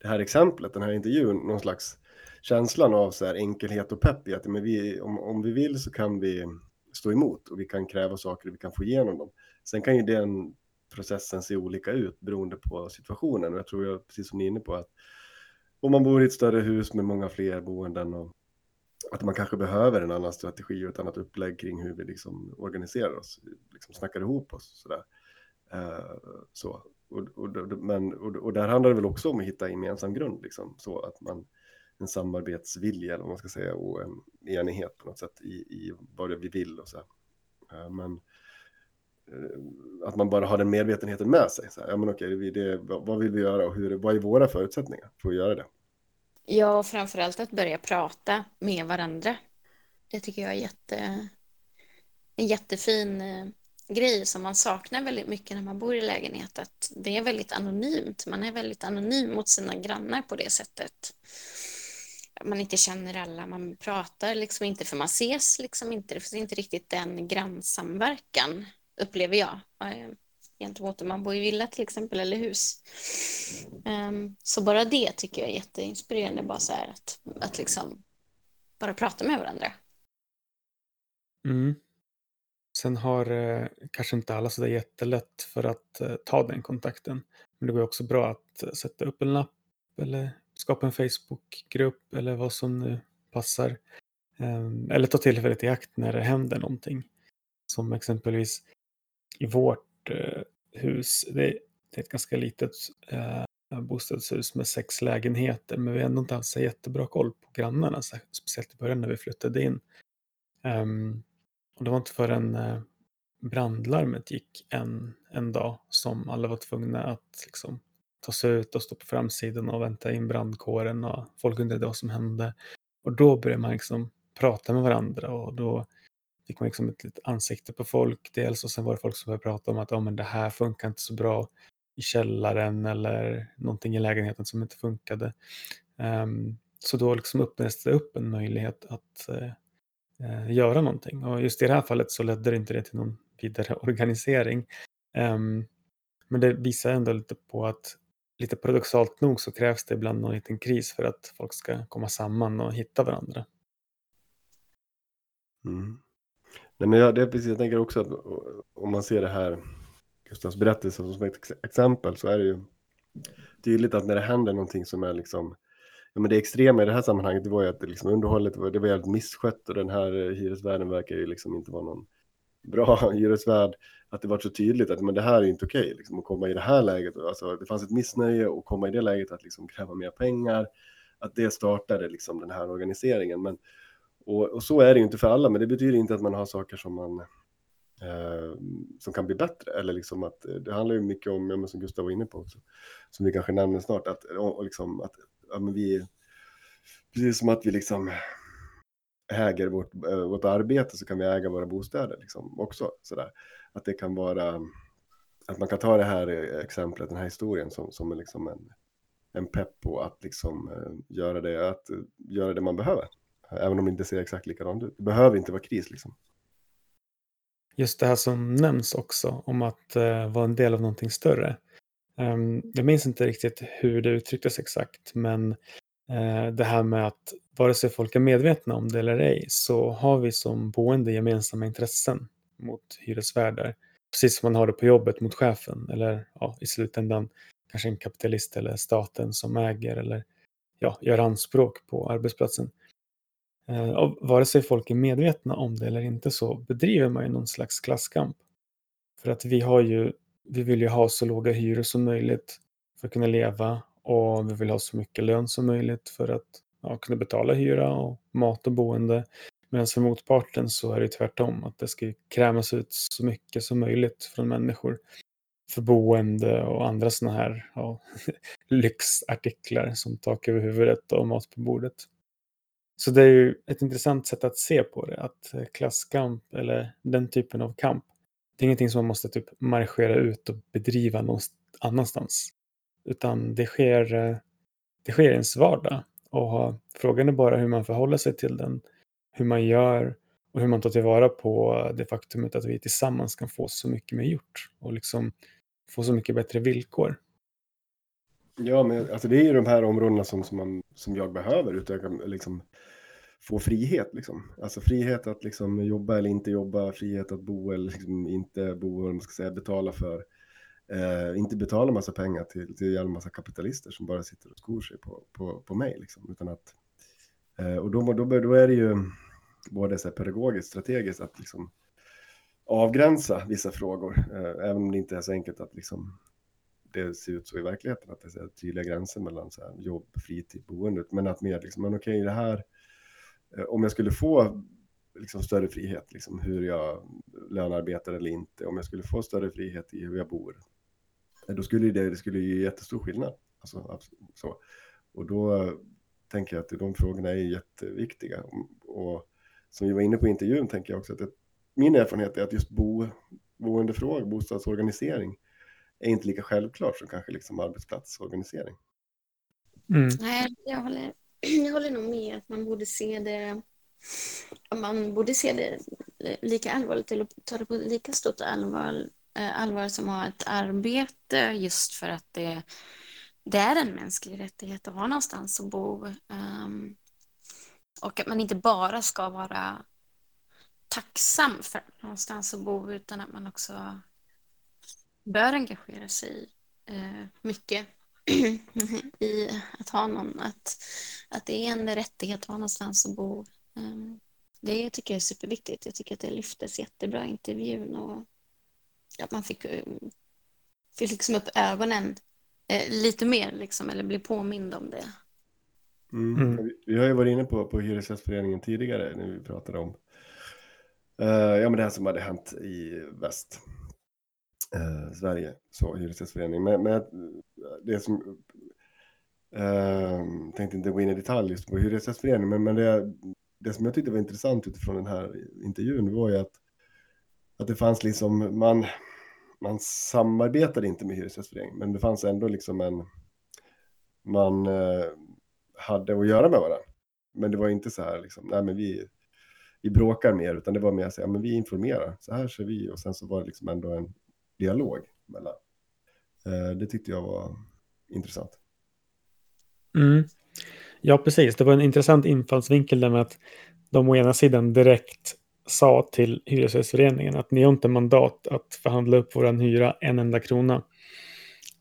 det här exemplet, den här intervjun, någon slags känslan av så här enkelhet och pepp i att men vi, om, om vi vill så kan vi stå emot och vi kan kräva saker och vi kan få igenom dem. Sen kan ju den processen se olika ut beroende på situationen och jag tror jag, precis som ni är inne på, att om man bor i ett större hus med många fler boenden och att man kanske behöver en annan strategi och ett annat upplägg kring hur vi liksom organiserar oss, liksom snackar ihop oss sådär. Uh, så. Och, och, men, och, och, där handlar det väl också om att hitta gemensam grund, liksom, så att man en samarbetsvilja, eller vad man ska säga, och en enighet på något sätt i, i vad det vi vill och så. Uh, men Eh, att man bara har den medvetenheten med sig. Så här, ja, men okej, det, vad vill vi göra och hur, vad är våra förutsättningar för att göra det? Ja, och framförallt att börja prata med varandra. Det tycker jag är jätte, en jättefin eh, grej som man saknar väldigt mycket när man bor i lägenhet. Att det är väldigt anonymt. Man är väldigt anonym mot sina grannar på det sättet. Man inte känner alla, man pratar liksom inte för man ses liksom inte. Det finns inte riktigt den grannsamverkan upplever jag eh, gentemot om man bor i villa till exempel eller hus. Um, så bara det tycker jag är jätteinspirerande, bara så här att, att liksom bara prata med varandra. Mm. Sen har eh, kanske inte alla sådär jättelätt för att eh, ta den kontakten. Men det går också bra att eh, sätta upp en lapp eller skapa en Facebookgrupp eller vad som nu passar. Ehm, eller ta tillfället i akt när det händer någonting. Som exempelvis i vårt eh, hus. Det, det, är ett ganska litet eh, bostadshus med sex lägenheter. Men vi har ändå inte haft så jättebra koll på grannarna. Speciellt i början när vi flyttade in. Um, och det var inte förrän eh, brandlarmet gick en, en dag som alla var tvungna att liksom, ta sig ut och stå på framsidan och vänta in brandkåren och folk undrade vad som hände. Och då började man liksom prata med varandra och då fick man liksom ett litet ansikte på folk dels och sen var det folk som började prata om att oh, men det här funkar inte så bra i källaren eller någonting i lägenheten som inte funkade. Um, så då liksom öppnades det upp en möjlighet att uh, göra någonting. Och just i det här fallet så ledde det inte det till någon vidare organisering. Um, men det visar ändå lite på att lite paradoxalt nog så krävs det ibland någon liten kris för att folk ska komma samman och hitta varandra. Mm. Nej, men jag, det är precis, jag tänker också att om man ser det här, Gustavs berättelse som ett exempel, så är det ju tydligt att när det händer någonting som är liksom, ja men det extrema i det här sammanhanget, det var ju att liksom underhållet var, det var jävligt misskött och den här hyresvärden verkar ju liksom inte vara någon bra hyresvärd, att det var så tydligt att men det här är inte okej, liksom, att komma i det här läget, alltså det fanns ett missnöje och komma i det läget att liksom kräva mer pengar, att det startade liksom den här organiseringen, men och, och så är det ju inte för alla, men det betyder inte att man har saker som man eh, som kan bli bättre. Eller liksom att eh, det handlar ju mycket om, ja, men som Gustav var inne på också, som vi kanske nämner snart, att, eh, och, och liksom, att ja, men vi, precis som att vi liksom äger vårt, eh, vårt arbete så kan vi äga våra bostäder liksom också. Sådär. Att det kan vara, att man kan ta det här exemplet, den här historien som, som är liksom en, en pepp på att liksom göra det, att göra det man behöver. Även om det inte ser exakt likadant ut. Det behöver inte vara kris liksom. Just det här som nämns också om att eh, vara en del av någonting större. Um, jag minns inte riktigt hur det uttrycktes exakt, men eh, det här med att vare sig folk är medvetna om det eller ej så har vi som boende gemensamma intressen mot hyresvärdar. Precis som man har det på jobbet mot chefen eller ja, i slutändan kanske en kapitalist eller staten som äger eller ja, gör anspråk på arbetsplatsen. Eh, och vare sig folk är medvetna om det eller inte så bedriver man ju någon slags klasskamp. För att vi har ju, vi vill ju ha så låga hyror som möjligt för att kunna leva och vi vill ha så mycket lön som möjligt för att ja, kunna betala hyra och mat och boende. Medan för motparten så är det tvärtom, att det ska krämas ut så mycket som möjligt från människor för boende och andra sådana här ja, lyxartiklar som tak över huvudet och mat på bordet. Så det är ju ett intressant sätt att se på det, att eh, klasskamp eller den typen av kamp, det är ingenting som man måste typ marschera ut och bedriva någon annanstans. Utan det sker, eh, det sker i ens vardag. Och frågan är bara hur man förhåller sig till den, hur man gör och hur man tar tillvara på det faktumet att vi tillsammans kan få så mycket mer gjort och liksom få så mycket bättre villkor. Ja, men alltså det är ju de här områdena som, som, man, som jag behöver utöka, liksom, få frihet. Liksom. Alltså frihet att liksom, jobba eller inte jobba, frihet att bo eller liksom, inte bo, vad man ska säga, betala för. Eh, inte betala massa pengar till, till en massa kapitalister som bara sitter och skor sig på, på, på mig. Liksom. Utan att, eh, och då, då, då är det ju både så här pedagogiskt, strategiskt att liksom, avgränsa vissa frågor, eh, även om det inte är så enkelt att liksom, det ser ut så i verkligheten, att det är tydliga gränser mellan så här, jobb, fritid, boendet, men att mer liksom, men okej, det här, eh, om jag skulle få liksom, större frihet, liksom, hur jag lönearbetar eller inte, om jag skulle få större frihet i hur jag bor, eh, då skulle det, det skulle ge jättestor skillnad. Alltså, så. Och då eh, tänker jag att de frågorna är jätteviktiga. Och som vi var inne på i intervjun tänker jag också att det, min erfarenhet är att just bo, boendefrågor, bostadsorganisering, är inte lika självklart som kanske liksom arbetsplatsorganisering. Mm. Nej, jag håller, jag håller nog med att man borde se det man borde se det lika allvarligt eller ta det på lika stort allvar, allvar som att ha ett arbete just för att det, det är en mänsklig rättighet att ha någonstans att bo. Um, och att man inte bara ska vara tacksam för någonstans att bo utan att man också bör engagera sig eh, mycket i att ha någon, att, att det är en rättighet att ha någonstans att bo. Um, det tycker jag är superviktigt. Jag tycker att det lyftes jättebra i intervjun och att man fick, fick liksom upp ögonen eh, lite mer liksom, eller bli påmind om det. Mm. Mm. Vi har ju varit inne på, på Hyresgästföreningen tidigare när vi pratade om uh, ja, men det här som hade hänt i väst eh, Sverige, så Hyresgästföreningen. Men, men eh, det som Eh, tänkte inte gå in i detalj just på Hyresgästföreningen, men, men det, det som jag tyckte var intressant utifrån den här intervjun var ju att, att det fanns liksom, man, man samarbetade inte med Hyresgästföreningen, men det fanns ändå liksom en, man eh, hade att göra med varandra. Men det var inte så här, liksom, nej men vi, vi bråkar mer, utan det var mer så här, men vi informerar, så här ser vi, och sen så var det liksom ändå en dialog mellan. Eh, det tyckte jag var intressant. Mm. Ja, precis. Det var en intressant infallsvinkel där med att de å ena sidan direkt sa till Hyresgästföreningen att ni har inte mandat att förhandla upp vår hyra en enda krona.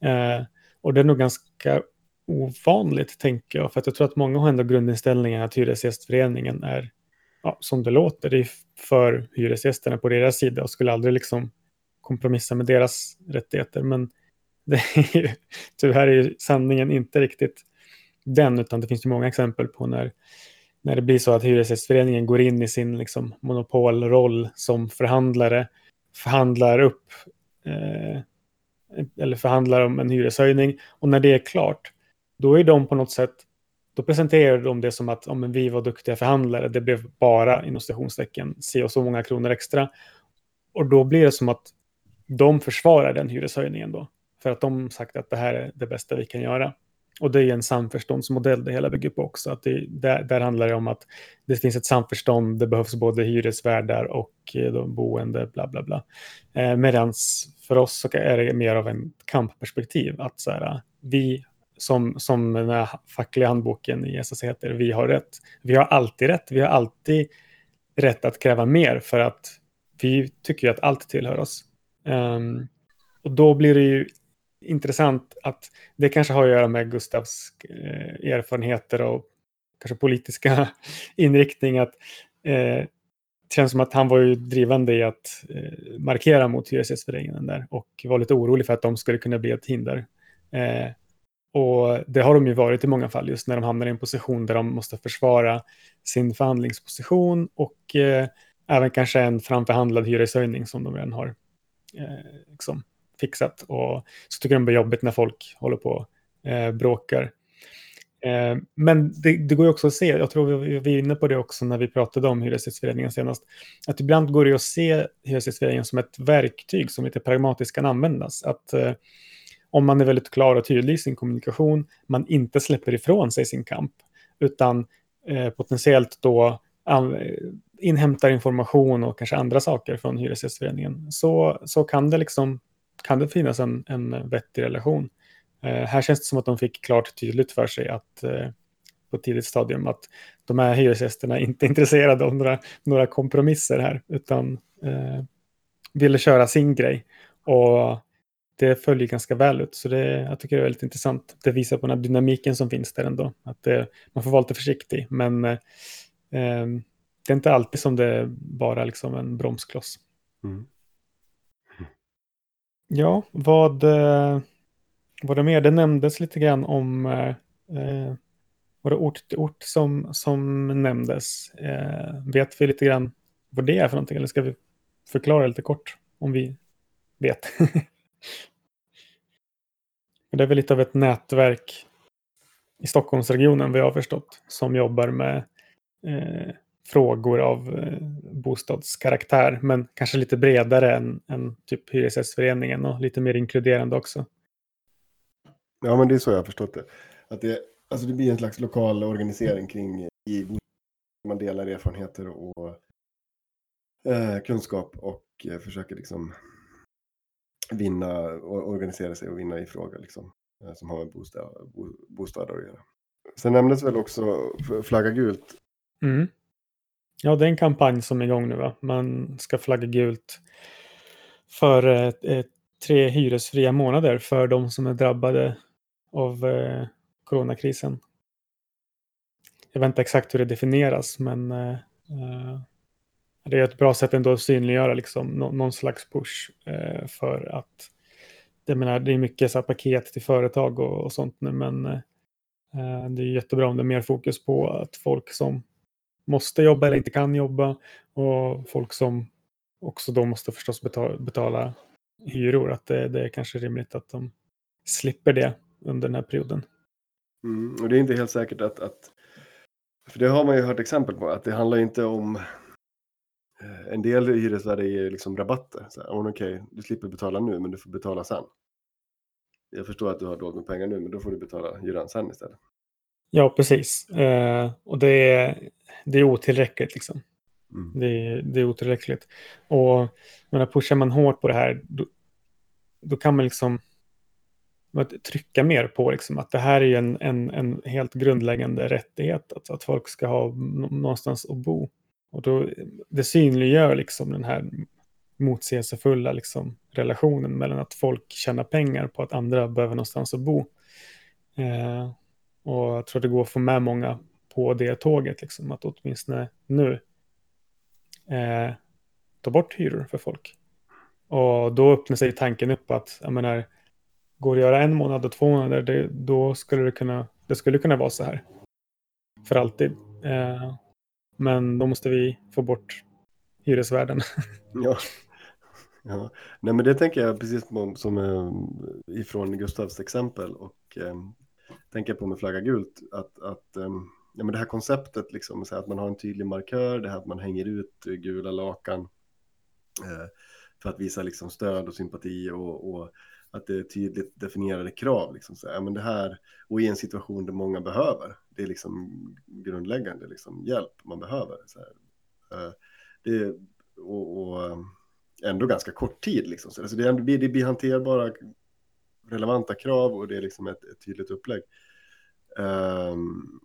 Eh, och det är nog ganska ovanligt, tänker jag, för att jag tror att många har ändå grundinställningen att Hyresgästföreningen är, ja, som det låter, det är för hyresgästerna på deras sida och skulle aldrig liksom kompromissa med deras rättigheter. Men det är ju, tyvärr är ju sanningen inte riktigt den, utan det finns ju många exempel på när, när det blir så att Hyresgästföreningen går in i sin liksom, monopolroll som förhandlare, förhandlar upp eh, eller förhandlar om en hyreshöjning och när det är klart, då är de på något sätt, då presenterar de det som att om vi var duktiga förhandlare, det blev bara inom citationstecken, se och så många kronor extra. Och då blir det som att de försvarar den hyreshöjningen då, för att de sagt att det här är det bästa vi kan göra. Och det är en samförståndsmodell det hela bygger på också. Att det, där, där handlar det om att det finns ett samförstånd, det behövs både hyresvärdar och eh, de boende, bla bla bla. Eh, Medan för oss så är det mer av en kampperspektiv. Att så här, vi, som, som den här fackliga handboken i SS heter, vi har rätt. Vi har alltid rätt. Vi har alltid rätt att kräva mer för att vi tycker ju att allt tillhör oss. Um, och då blir det ju intressant att det kanske har att göra med Gustavs eh, erfarenheter och kanske politiska inriktning. Att, eh, det känns som att han var ju drivande i att eh, markera mot Hyresgästföreningen där och var lite orolig för att de skulle kunna bli ett hinder. Eh, och det har de ju varit i många fall, just när de hamnar i en position där de måste försvara sin förhandlingsposition och eh, även kanske en framförhandlad hyreshöjning som de redan har eh, liksom, fixat. Och så tycker de det är jobbigt när folk håller på och eh, bråkar. Eh, men det, det, går ju också att se, jag tror vi var inne på det också när vi pratade om Hyresgästföreningen senast, att ibland går det att se Hyresgästföreningen som ett verktyg som lite pragmatiskt kan användas. Att eh, om man är väldigt klar och tydlig i sin kommunikation, man inte släpper ifrån sig sin kamp, utan eh, potentiellt då inhämtar information och kanske andra saker från Hyresgästföreningen, så, så kan det liksom kan det finnas en, en vettig relation. Eh, här känns det som att de fick klart tydligt för sig att eh, på ett tidigt stadium att de här hyresgästerna inte är intresserade av några, några kompromisser här, utan eh, ville köra sin grej. Och det följer ganska väl ut, så det, jag tycker det är väldigt intressant. Det visar på den här dynamiken som finns där ändå. Att det, man får vara lite försiktig, men eh, ehm, det är inte alltid som det är bara liksom en bromskloss. Mm. Ja, vad eh, var det mer? Det nämndes lite grann om eh, eh, var det ort till ort som, som nämndes. Eh, vet vi lite grann vad det är för någonting? Eller ska vi förklara lite kort om vi vet? det är väl lite av ett nätverk i Stockholmsregionen, vad jag har förstått, som jobbar med eh, frågor av eh, bostadskaraktär, men kanske lite bredare än, än typ Hyresgästföreningen och lite mer inkluderande också. Ja, men det är så jag har förstått det. Att det, alltså det blir en slags lokal organisering kring i man delar erfarenheter och eh, kunskap och eh, försöker liksom vinna och organisera sig och vinna i frågor liksom, eh, som har med bostad, bo, bostäder att göra. Sen nämndes väl också flagga gult. Mm. Ja, det är en kampanj som är igång nu. Va? Man ska flagga gult för eh, eh, tre hyresfria månader för de som är drabbade av eh, coronakrisen. Jag vet inte exakt hur det definieras, men eh, eh det är ett bra sätt ändå att synliggöra liksom, no någon slags push eh, för att jag menar, det är mycket så här, paket till företag och, och sånt nu, men eh, eh det är jättebra om det är mer fokus på att folk som måste jobba eller inte kan jobba och folk som också då måste förstås betala, betala hyror. Att det, det, är kanske rimligt att de slipper det under den här perioden. Mm, och det är inte helt säkert att, att, för det har man ju hört exempel på, att det handlar inte om eh, en del hyresvärdar ger liksom rabatter. Så oh, Okej, okay, du slipper betala nu men du får betala sen. Jag förstår att du har dåligt med pengar nu men då får du betala hyran sen istället. Ja, precis. Eh, och det är, det är otillräckligt liksom. Mm. Det är, det är otillräckligt. Och menar, pushar man hårt på det här, då, då kan man liksom att trycka mer på liksom, att det här är en, en, en helt grundläggande rättighet, att, att folk ska ha nå- någonstans att bo. Och då, det synliggör liksom den här motsägelsefulla liksom, relationen mellan att folk tjänar pengar på att andra behöver någonstans att bo. Eh, och jag tror att det går att få med många på det tåget, liksom, att åtminstone nu eh, ta bort hyror för folk. Och då öppnar sig tanken upp att, jag menar, går det att göra en månad och två månader, det, då skulle det kunna, det skulle kunna vara så här. För alltid. Eh, men då måste vi få bort hyresvärden. Ja. ja. Nej, men det tänker jag precis som, som ifrån Gustavs exempel och eh, tänker på med flagga gult att, att ehm, ja, men det här konceptet liksom, så att man har en tydlig markör, det här att man hänger ut gula lakan eh, för att visa liksom stöd och sympati och, och att det är tydligt definierade krav. Liksom, så här, ja, men det här, och i en situation där många behöver, det är liksom grundläggande liksom, hjälp man behöver. Så här. Eh, det, och, och ehm, ändå ganska kort tid. Liksom. Så alltså det, det, blir, det blir hanterbara, relevanta krav och det är liksom ett, ett tydligt upplägg. Um,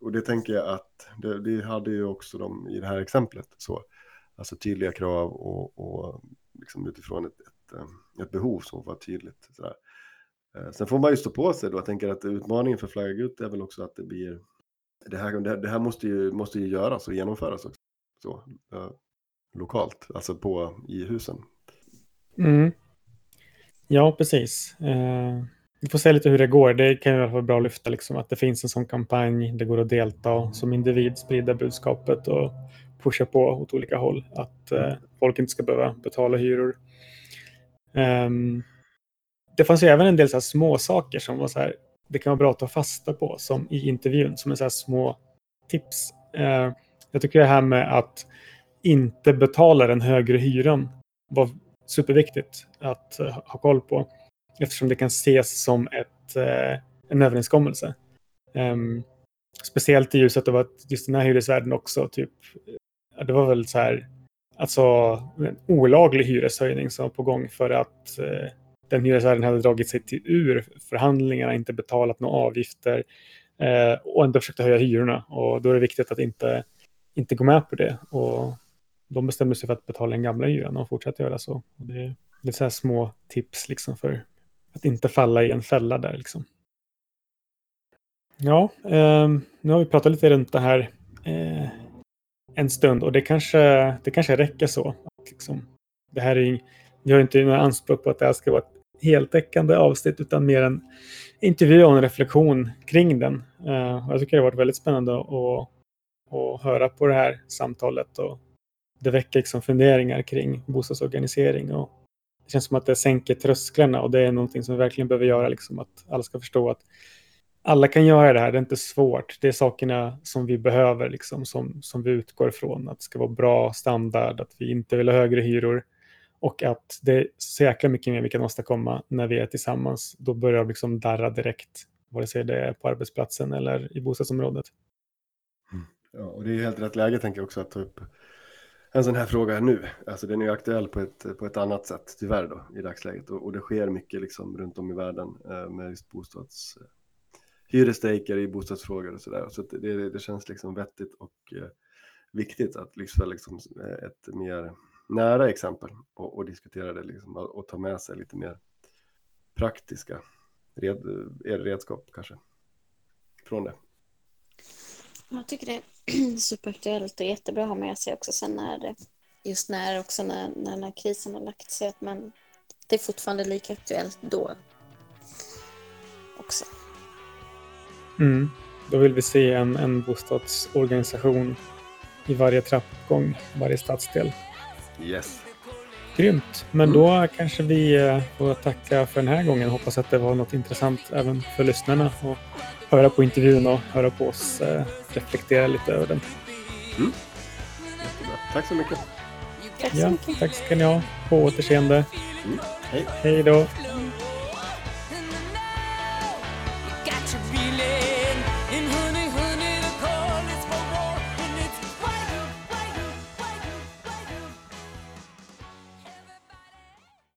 och det tänker jag att det, det hade ju också de i det här exemplet. Så. Alltså tydliga krav och, och liksom utifrån ett, ett, eh, ett behov som var tydligt. Sådär. Eh, sen får man ju stå på sig då. Jag tänker att utmaningen för Flagga ut är väl också att det blir det här, det här, det här måste, ju, måste ju göras och genomföras också. Så, eh, lokalt, alltså på, i husen. Mm. Ja, precis. Eh, vi får se lite hur det går. Det kan ju i alla fall vara bra att lyfta liksom, att det finns en sån kampanj. Det går att delta som individ, sprida budskapet och pusha på åt olika håll. Att eh, folk inte ska behöva betala hyror. Eh, det fanns ju även en del så här små saker som var så här. Det kan vara bra att ta fasta på som i intervjun som är så här små tips. Eh, jag tycker det här med att inte betala den högre hyran var superviktigt att eh, ha koll på eftersom det kan ses som ett, eh, en överenskommelse. Um, speciellt i ljuset av att just den här hyresvärden också typ, eh, det var väl så här, alltså en olaglig hyreshöjning som var på gång för att uh, den hyresvärden hade dragit sig till ur förhandlingarna, inte betalat några avgifter uh, och ändå försökte höja hyrorna. Och då är det viktigt att inte, inte gå med på det. Och de bestämde sig för att betala den gamla hyran och fortsätter göra så. Och det, det är så här små tips liksom för att inte falla i en fälla där liksom. Ja, eh, nu har vi pratat lite runt det här eh, en stund och det kanske, det kanske räcker så. Att liksom, det här är, vi har inte några anspråk på att det här ska vara ett heltäckande avsnitt utan mer en intervju och en reflektion kring den. Eh, jag tycker det har varit väldigt spännande att, att höra på det här samtalet och det väcker liksom funderingar kring bostadsorganisering och det känns som att det sänker trösklarna och det är någonting som vi verkligen behöver göra, liksom att alla ska förstå att alla kan göra det här, det är inte svårt. Det är sakerna som vi behöver, liksom, som, som vi utgår ifrån. Att det ska vara bra standard, att vi inte vill ha högre hyror och att det är så jäkla mycket mer vi kan åstadkomma när vi är tillsammans. Då börjar det liksom darra direkt, vare sig det är på arbetsplatsen eller i bostadsområdet. Mm. Ja, och det är helt rätt läge tänker jag också att ta upp en sån här fråga nu. Alltså den är ju aktuell på ett, på ett annat sätt tyvärr då i dagsläget och, och det sker mycket liksom runt om i världen eh, med just bostads eh, hyresstrejker i bostadsfrågor och sådär. Så att det, det, känns liksom vettigt och eh, viktigt att lyfta liksom eh, ett mer nära exempel och, och diskutera det liksom och, och ta med sig lite mer praktiska red, eh, redskap kanske från det. Jag tycker det superaktuellt och jättebra att ha med sig också sen när det, just när också när, när den här krisen har lagt sig att man, det är fortfarande lika aktuellt då också. Mm. Då vill vi se en, en bostadsorganisation i varje trappuppgång, varje stadsdel. Yes. Grymt. Men då kanske vi eh, får tacka för den här gången. Hoppas att det var något intressant även för lyssnarna att höra på intervjun och höra på oss eh, reflektera lite över den. Jättebra. Tack så mycket. Tack så Ja, mycket. tack ska ni ha. På återseende. Mm. Hej. Hej då.